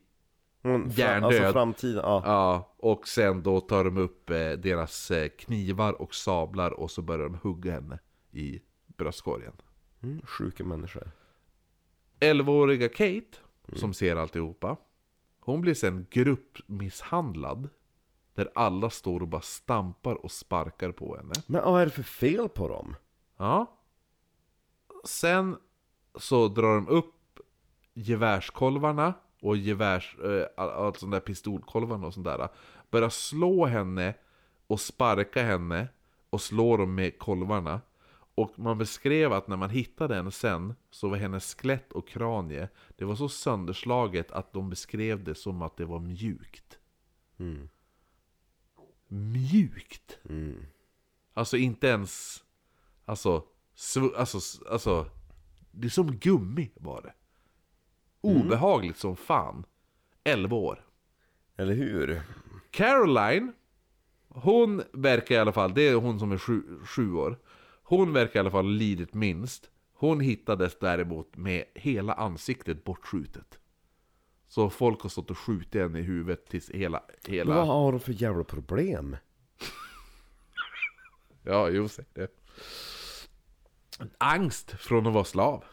Hjärndöd. Alltså framtiden, ja. Ja, och sen då tar de upp eh, deras eh, knivar och sablar och så börjar de hugga henne i bröstkorgen. Mm, sjuka människor. 11-åriga Kate, som ser alltihopa, hon blir sen gruppmisshandlad. Där alla står och bara stampar och sparkar på henne. Men vad är det för fel på dem? Ja. Sen så drar de upp gevärskolvarna och gevärs, eh, all- allt sånt där pistolkolvarna och sånt där. Börjar slå henne och sparka henne och slå dem med kolvarna. Och man beskrev att när man hittade henne sen så var hennes skelett och kranie Det var så sönderslaget att de beskrev det som att det var mjukt. Mjukt! Alltså inte ens... Alltså, alltså, alltså... Det är som gummi var det. Obehagligt som fan. 11 år. Eller hur? Caroline, hon verkar i alla fall, det är hon som är sju, sju år. Hon verkar i alla fall lidit minst. Hon hittades däremot med hela ansiktet bortskjutet. Så folk har stått och skjutit henne i huvudet tills hela... hela... Vad har de för jävla problem? Ja, jo, säg det. Angst från att vara slav.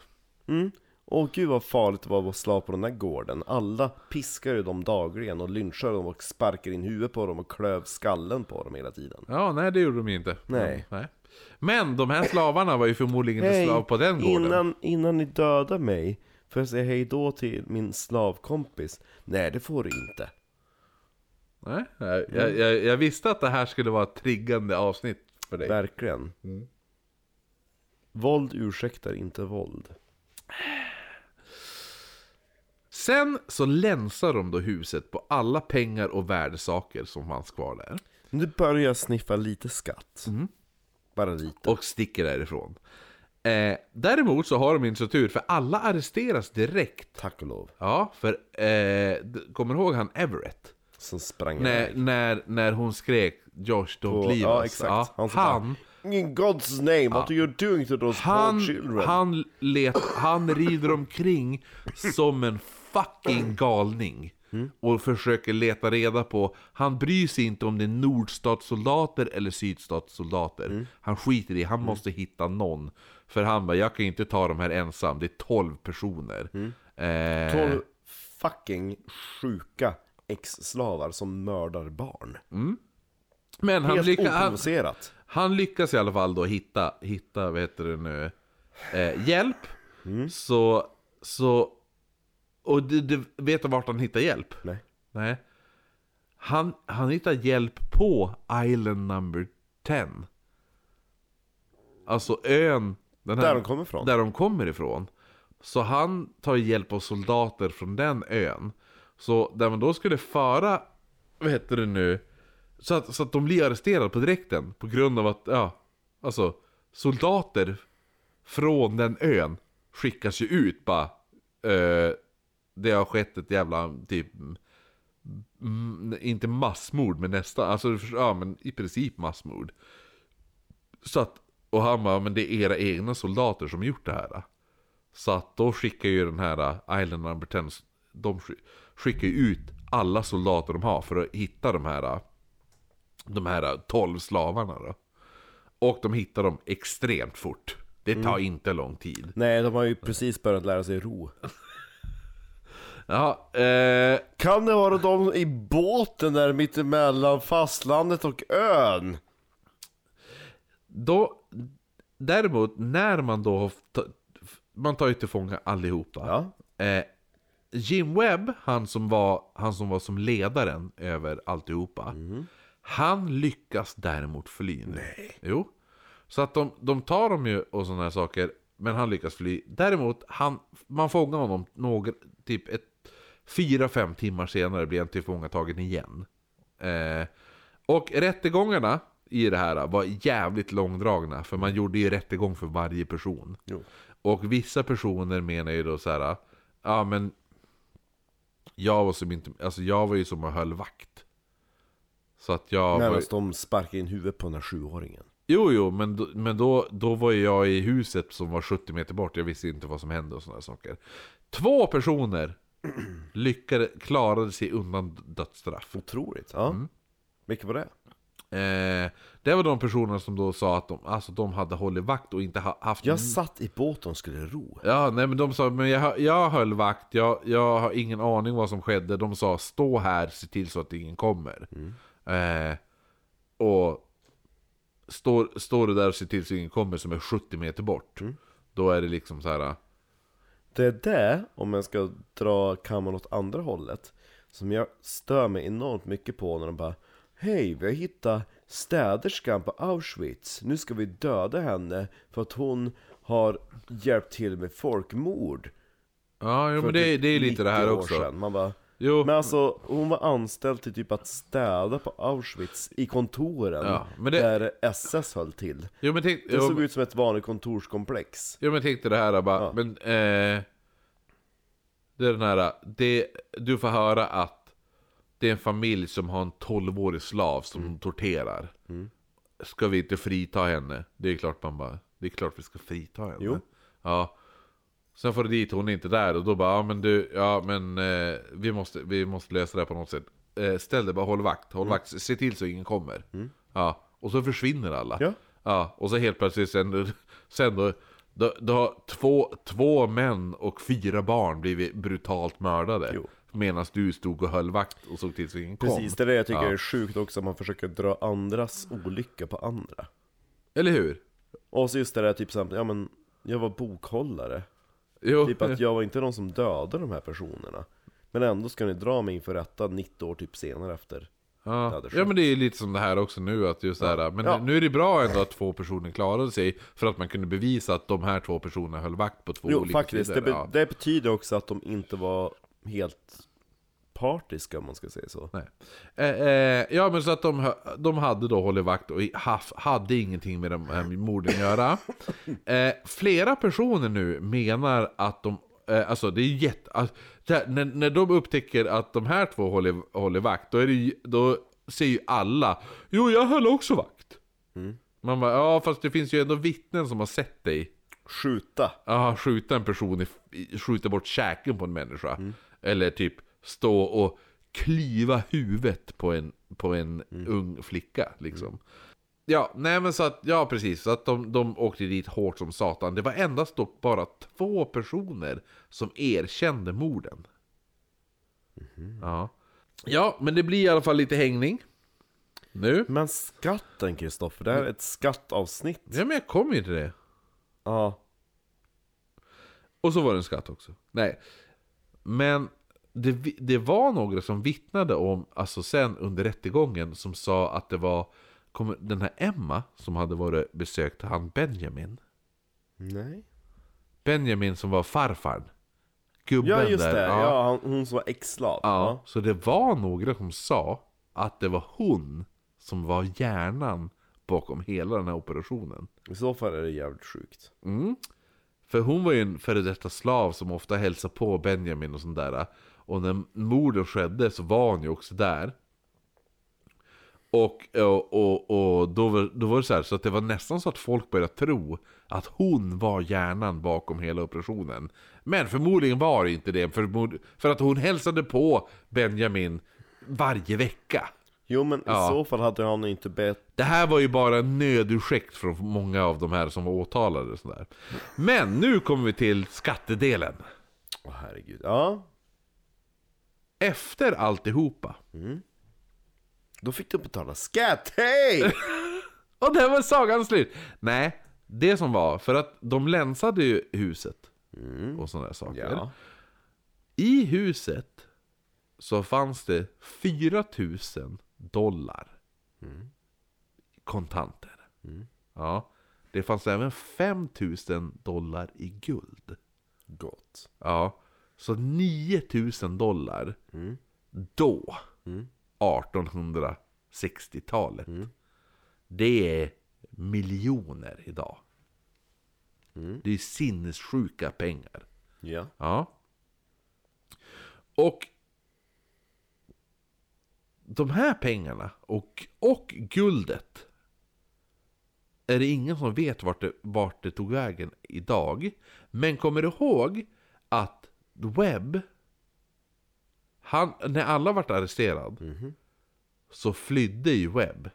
Mm. Åh gud vad farligt det var att vara slav på den där gården. Alla piskar ju dem dagligen och lynchar dem och sparkar in huvudet på dem och klöv skallen på dem hela tiden. Ja, nej det gjorde de ju inte. Nej. nej. Men de här slavarna var ju förmodligen inte slav på den gården. innan, innan ni dödar mig, får jag säga hej då till min slavkompis? Nej, det får du inte. Nej, jag, jag, jag, jag visste att det här skulle vara ett triggande avsnitt för dig. Verkligen. Våld ursäktar inte våld. Sen så länsar de då huset på alla pengar och värdesaker som fanns kvar där. Nu börjar jag sniffa lite skatt. Mm. Bara lite. Och sticker därifrån. Eh, däremot så har de inte så tur, för alla arresteras direkt. Tack och lov. Ja, för eh, kommer du ihåg han Everett? Som sprang När, när, när hon skrek 'Josh, don't På- leave ja, us' exakt. Ja, Han han, In God's name, what are you doing to those han, poor children? han, let, han rider omkring som en fucking galning. Och försöker leta reda på, han bryr sig inte om det är nordstatssoldater eller sydstatssoldater. Han skiter i, han måste hitta någon. För han bara, jag kan inte ta de här ensam, det är 12 personer. Eh, 12 fucking sjuka ex-slavar som mördar barn. men han, lycka, han, han lyckas i alla fall då hitta, hitta vad heter det nu, eh, hjälp. Så, så, och du, du vet du vart han hittar hjälp? Nej. Nej. Han, han hittar hjälp på Island number 10. Alltså ön... Den Där de kommer ifrån. Där de kommer ifrån. Så han tar hjälp av soldater från den ön. Så där man då skulle föra, vad heter det nu? Så att, så att de blir arresterade på direkten. På grund av att, ja, alltså soldater från den ön skickas ju ut bara. Eh, det har skett ett jävla typ mm, inte massmord men nästan, alltså ja men i princip massmord. Så att, och han bara, men det är era egna soldater som gjort det här. Så att då skickar ju den här Island Number 10, de sk- skickar ju ut alla soldater de har för att hitta de här de här 12 slavarna då. Och de hittar dem extremt fort. Det tar inte lång tid. Nej, de har ju precis börjat lära sig ro. Ja, eh, Kan det vara de i båten där mittemellan fastlandet och ön? Då, däremot, när man då har Man tar ju till fånga allihopa. Ja. Eh, Jim Webb, han som, var, han som var som ledaren över alltihopa. Han lyckas däremot fly nu. Nej. Jo. Så att de, de tar dem ju och sådana här saker. Men han lyckas fly. Däremot, han, man fångar honom några, typ ett, fyra, fem timmar senare blir han tillfångatagen igen. Eh, och rättegångarna i det här var jävligt långdragna. För man gjorde ju rättegång för varje person. Jo. Och vissa personer menar ju då så här, ja men jag var som inte, alltså jag var ju som och höll vakt. Så att jag var, Medan de sparkar in huvudet på den här sjuåringen. Jo jo, men, då, men då, då var jag i huset som var 70 meter bort, jag visste inte vad som hände och sådana saker. Två personer lyckades, klarade sig undan dödsstraff. Otroligt. Ja. Mm. Vilka var det? Eh, det var de personerna som då sa att de, alltså, de hade hållit vakt och inte ha, haft Jag satt i båten och skulle ro. Ja, nej men de sa, men jag, jag höll vakt, jag, jag har ingen aning vad som skedde. De sa, stå här, se till så att ingen kommer. Eh, och står, står du där och ser till så ingen kommer som är 70 meter bort. Då är det liksom så här. Det är det, om jag ska dra kameran åt andra hållet, som jag stör mig enormt mycket på när de bara Hej, vi har hittat städerskan på Auschwitz. Nu ska vi döda henne för att hon har hjälpt till med folkmord. Ja, jo, men det, typ det är lite det här 90 år också. sedan. Man bara, Jo, men alltså, hon var anställd till typ att städa på Auschwitz i kontoren Ja, det- där SS höll till. jo, men tänk, Det jo, såg ut som ett vanligt kontorskomplex. Jo men tänk dig det här bara, Ja. men eh, Det är den här, det, du får höra att Det är en familj som har en 12-årig slav som Mm. torterar Ska vi inte frita henne? Det är klart man bara, det är klart vi ska frita henne Jo. Ja Sen får du dit, hon är inte där och då bara, ja men du, ja men eh, vi, måste, vi måste lösa det här på något sätt eh, Ställ dig bara, håll vakt, håll vakt, se till så ingen kommer Ja, och så försvinner alla Ja. Ja, och så helt plötsligt sen, sen då, då, då har två, två män och fyra barn blivit brutalt mördade. Jo. Medan du stod och höll vakt och såg till så ingen kom. Precis, det är det jag tycker Ja. är sjukt också, att man försöker dra andras olycka på andra. Eller hur? Och så just det där typ samt, ja men jag var bokhållare. Jo, Typ att jag var inte de som dödade de här personerna. Men ändå ska ni dra mig inför rätta 90 år typ senare efter. det ja. ja men det är lite som det här också nu att just det här, men Ja. nu är det bra ändå att två personer klarade sig För att man kunde bevisa att de här två personerna höll vakt på två Jo olika faktiskt, det, sidor be- ja. det betyder också att de inte var helt partiska om man ska säga så. Nej. Eh, eh, ja men så att de, de hade då hållit vakt och haf, hade ingenting med de här morden att göra. Eh, flera personer nu menar att de, eh, alltså det är jätte, här, när, när de upptäcker att de här två håller, håller vakt, då, är det, då säger ju alla Jo jag höll också vakt. Man bara, ja fast det finns ju ändå vittnen som har sett dig Skjuta. Aha, skjuta en person, i, skjuta bort käken på en människa. Eller typ stå och klyva huvudet på en, på en ung flicka liksom. Ja, nej men så att, ja precis, så att de, de åkte dit hårt som satan. Det var endast dock bara två personer som erkände morden. Ja. ja, men det blir i alla fall lite hängning. Nu. Men skatten Kristoffer, det här är ett skattavsnitt. Ja men jag kommer ju till det. Ja. Och så var det en skatt också. Nej. Men det, det var några som vittnade om, alltså sen under rättegången, som sa att det var den här Emma som hade varit besökt han Benjamin. Nej. Benjamin som var farfarn. Gubben Ja just där. det, ja, han, hon som var ex-slav. Ja, så det var några som sa att det var hon som var hjärnan bakom hela den här operationen. I så fall är det jävligt sjukt. Mm. För hon var ju en före detta slav som ofta hälsade på Benjamin och sånt där. Och när morden skedde så var hon ju också där. Och, och, och, och då, var, då var det så här, så att det var nästan så att folk började tro att hon var hjärnan bakom hela operationen. Men förmodligen var det inte det, för, för att hon hälsade på Benjamin varje vecka. Jo men Ja. i så fall hade han inte bett... Det här var ju bara en nödursäkt från många av de här som var åtalade och sådär. Men nu kommer vi till skattedelen. Åh herregud. Ja. Efter alltihopa. Då fick du betala skatt, hej! Och där var sagan slut! Nej, det som var, för att de länsade ju huset. Och sådana där saker. ja. I huset så fanns det 4000 dollar kontanter. Ja. Det fanns även 5000 dollar i guld. Gott. Ja, så 9000 dollar då, 1860-talet. Det är miljoner idag. Det är sinnessjuka pengar. Ja. Ja. Och de här pengarna och, och guldet är det ingen som vet vart det, vart det tog vägen idag. Men kommer du ihåg att Webb, han, när alla vart arresterad, så flydde ju Webb.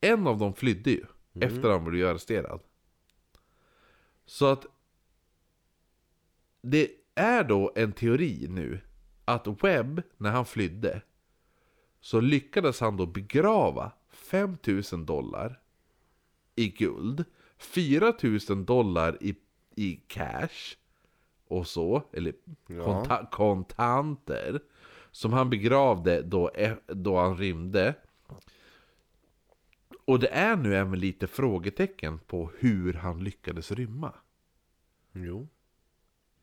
En av dem flydde ju, efter han blev arresterad. Så att det är då en teori nu att Webb, när han flydde, så lyckades han då begrava 5000 dollar i guld, 4000 dollar i, i cash och så, eller konta, kontanter, som han begravde då, e- då han rymde. Och det är nu även lite frågetecken på hur han lyckades rymma. Jo.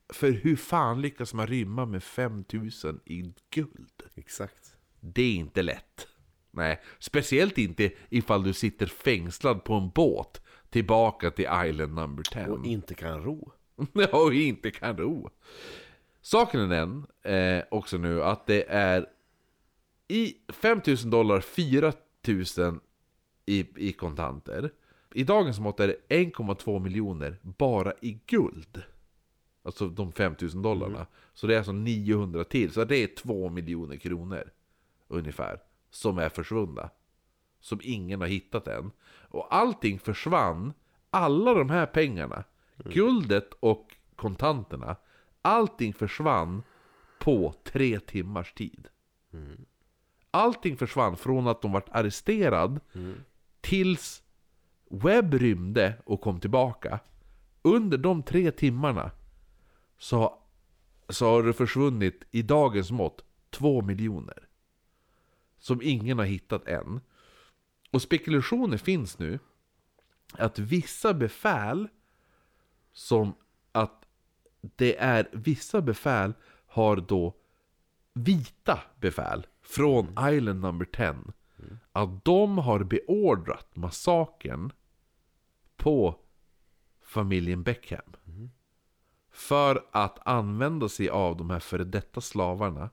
För hur fan lyckas man rymma med 5000 i guld? Exakt. Det är inte lätt. Nej, speciellt inte ifall du sitter fängslad på en båt tillbaka till Island number 10. Och inte kan ro. och inte kan ro. Saken är den, eh, också nu, att det är i 5000 dollar 4000 i, i kontanter. I dagens mått är det 1,2 miljoner bara i guld. Alltså de 5000 dollarna. Så det är alltså 900 till. Så det är 2 miljoner kronor. Ungefär. Som är försvunna. Som ingen har hittat än. Och allting försvann. Alla de här pengarna. Guldet och kontanterna. Allting försvann på tre timmars tid. Allting försvann från att de vart arresterad tills Webb rymde och kom tillbaka. Under de tre timmarna så, så har det försvunnit i dagens mått två miljoner. Som ingen har hittat än. Och spekulationer finns nu att vissa befäl som att det är vissa befäl har då vita befäl från Island number 10 att de har beordrat massakern på familjen Beckham. För att använda sig av de här före detta slavarna.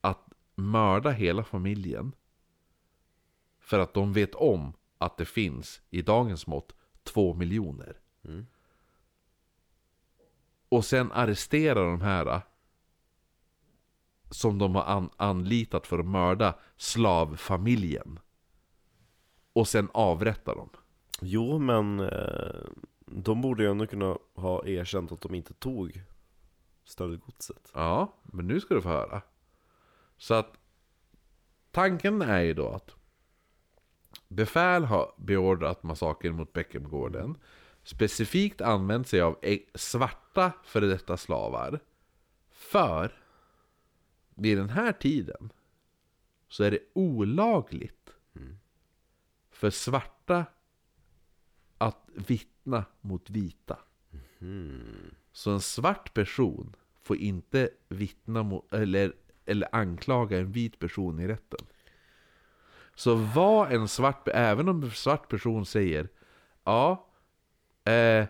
Att mörda hela familjen. För att de vet om att det finns, i dagens mått, två miljoner. Och sen arrestera de här som de har an- anlitat för att mörda slavfamiljen. Och sen avrätta dem. Jo, men eh, de borde ju ändå kunna ha erkänt att de inte tog stöldgodset. Ja, men nu ska du få höra. Så att tanken är ju då att befäl har beordrat massakern mot Beckhamgården. Specifikt använt sig av e- svarta före detta slavar. För vid den här tiden så är det olagligt för svarta att vittna mot vita. Så en svart person får inte vittna mot, eller, eller anklaga en vit person i rätten. Så vad en svart, även om en svart person säger Ja, eh,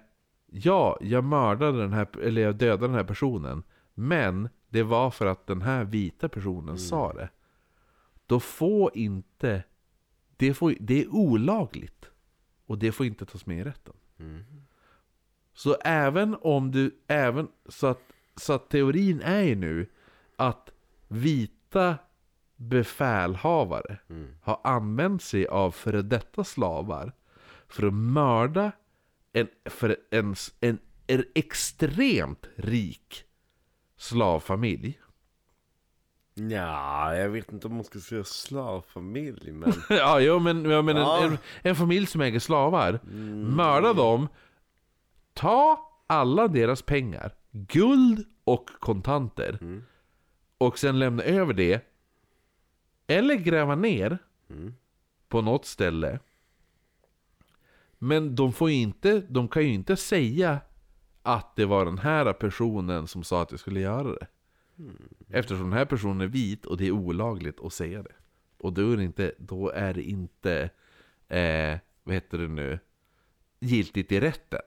ja, jag mördade den här, eller jag dödade den här personen Men det var för att den här vita personen sa det. Då får inte det, får, det är olagligt. Och det får inte tas med i rätten. Så även om du, även, så att, så att teorin är ju nu att vita befälhavare har använt sig av före detta slavar för att mörda en, för en, en, en extremt rik slavfamilj. Ja, jag vet inte om man ska säga slavfamilj, men... ja, jo, men, ja, men Ja. En, en, en familj som äger slavar. Mörda dem. Ta alla deras pengar. Guld och kontanter. Och sen lämna över det. Eller gräva ner. På något ställe. Men de får inte, de kan ju inte säga att det var den här personen som sa att jag skulle göra det. Eftersom den här personen är vit och det är olagligt att säga det. Och då är det inte, då är det inte eh, vad heter det nu, giltigt i rätten.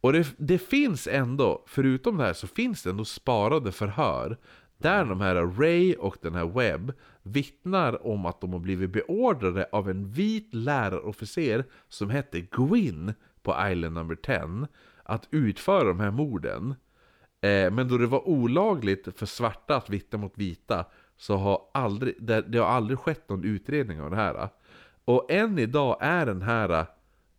Och det, det finns ändå, förutom det här så finns det ändå sparade förhör där de här Ray och den här Webb vittnar om att de har blivit beordrade av en vit lärarofficer som hette Gwyn på Island number 10 att utföra de här morden. Eh, men då det var olagligt för svarta att vittna mot vita så har aldrig, det, det har aldrig skett någon utredning av det här. Och än idag är den här,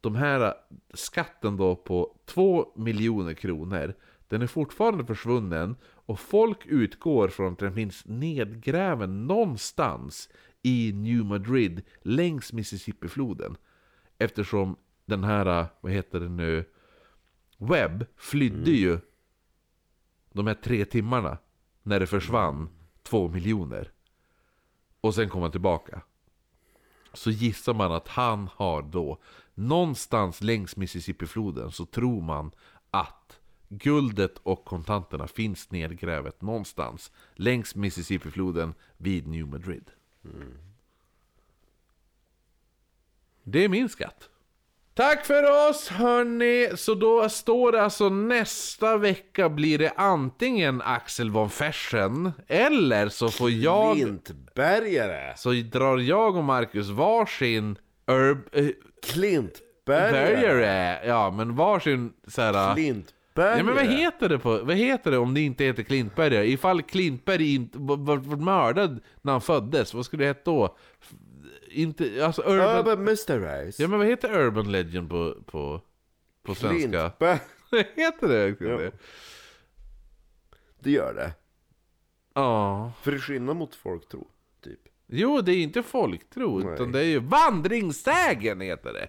de här skatten då på 2 miljoner kronor, den är fortfarande försvunnen och folk utgår från att den finns nedgräven någonstans i New Madrid längs Mississippifloden. Eftersom den här, vad heter det nu, Webb flydde ju de här tre timmarna när det försvann två miljoner. Och sen kom han tillbaka. Så gissar man att han har då, någonstans längs Mississippifloden så tror man att guldet och kontanterna finns nedgrävet någonstans längs Mississippifloden vid New Madrid. Det är min skatt. Tack för oss hörni! Så då står det alltså nästa vecka blir det antingen Axel von Fersen eller så får jag... Klintbergare! Så drar jag och Marcus varsin herb... Äh, Klintbergare! bergare. Ja, men varsin såhär... Klintbergare! Ja men vad heter det på, vad heter det om det inte heter Klintbergare? Ifall Klintberg inte var, var, mördad när han föddes, vad skulle det heta då? Inte, alltså urban... Urban Mysteries! Ja men vad heter urban legend på, på, på svenska? Klintberg... Heter det? verkligen det? Det gör det. Ja. För det är skillnad mot folktro, typ. Jo, det är inte folktro, Nej. utan det är ju vandringssägen heter det.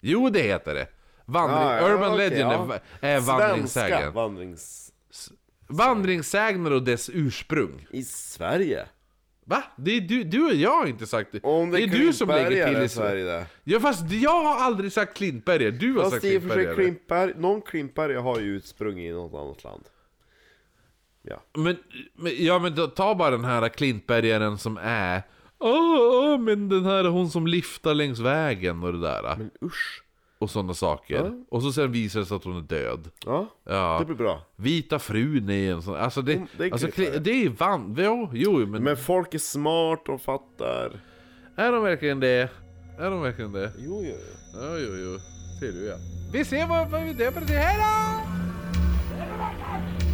Jo, det heter det. Vandring, Ah, ja, urban okej, legend ja. är, Svenska vandringssägen. vandrings... Vandringssägner och dess ursprung. I Sverige? Va? Det är du, du och jag har inte sagt det. Om det, det är du som lägger till i Sverige. Ja fast jag har aldrig sagt Klintbergare, du har Fast sagt Klintbergare. Klintberg, någon Klintbergare har ju ursprung i något annat land. Ja. Men, men, ja men då, ta bara den här Klintbergaren som är Åh, åh, men den här hon som liftar längs vägen och det där. Men usch. Och sådana saker. Ja. Och så sen visar det sig att hon är död. Ja, Ja. det blir bra. Vita frun är en sån, alltså det, Mm, det är alltså, kli- det är van, jo, jo men, Men folk är smart och fattar. är de verkligen det? Är de verkligen det? Jo, jo, jo. Ja, jo, jo. Ser du ja. Vi ser vad vad vi döper det till. Hej då!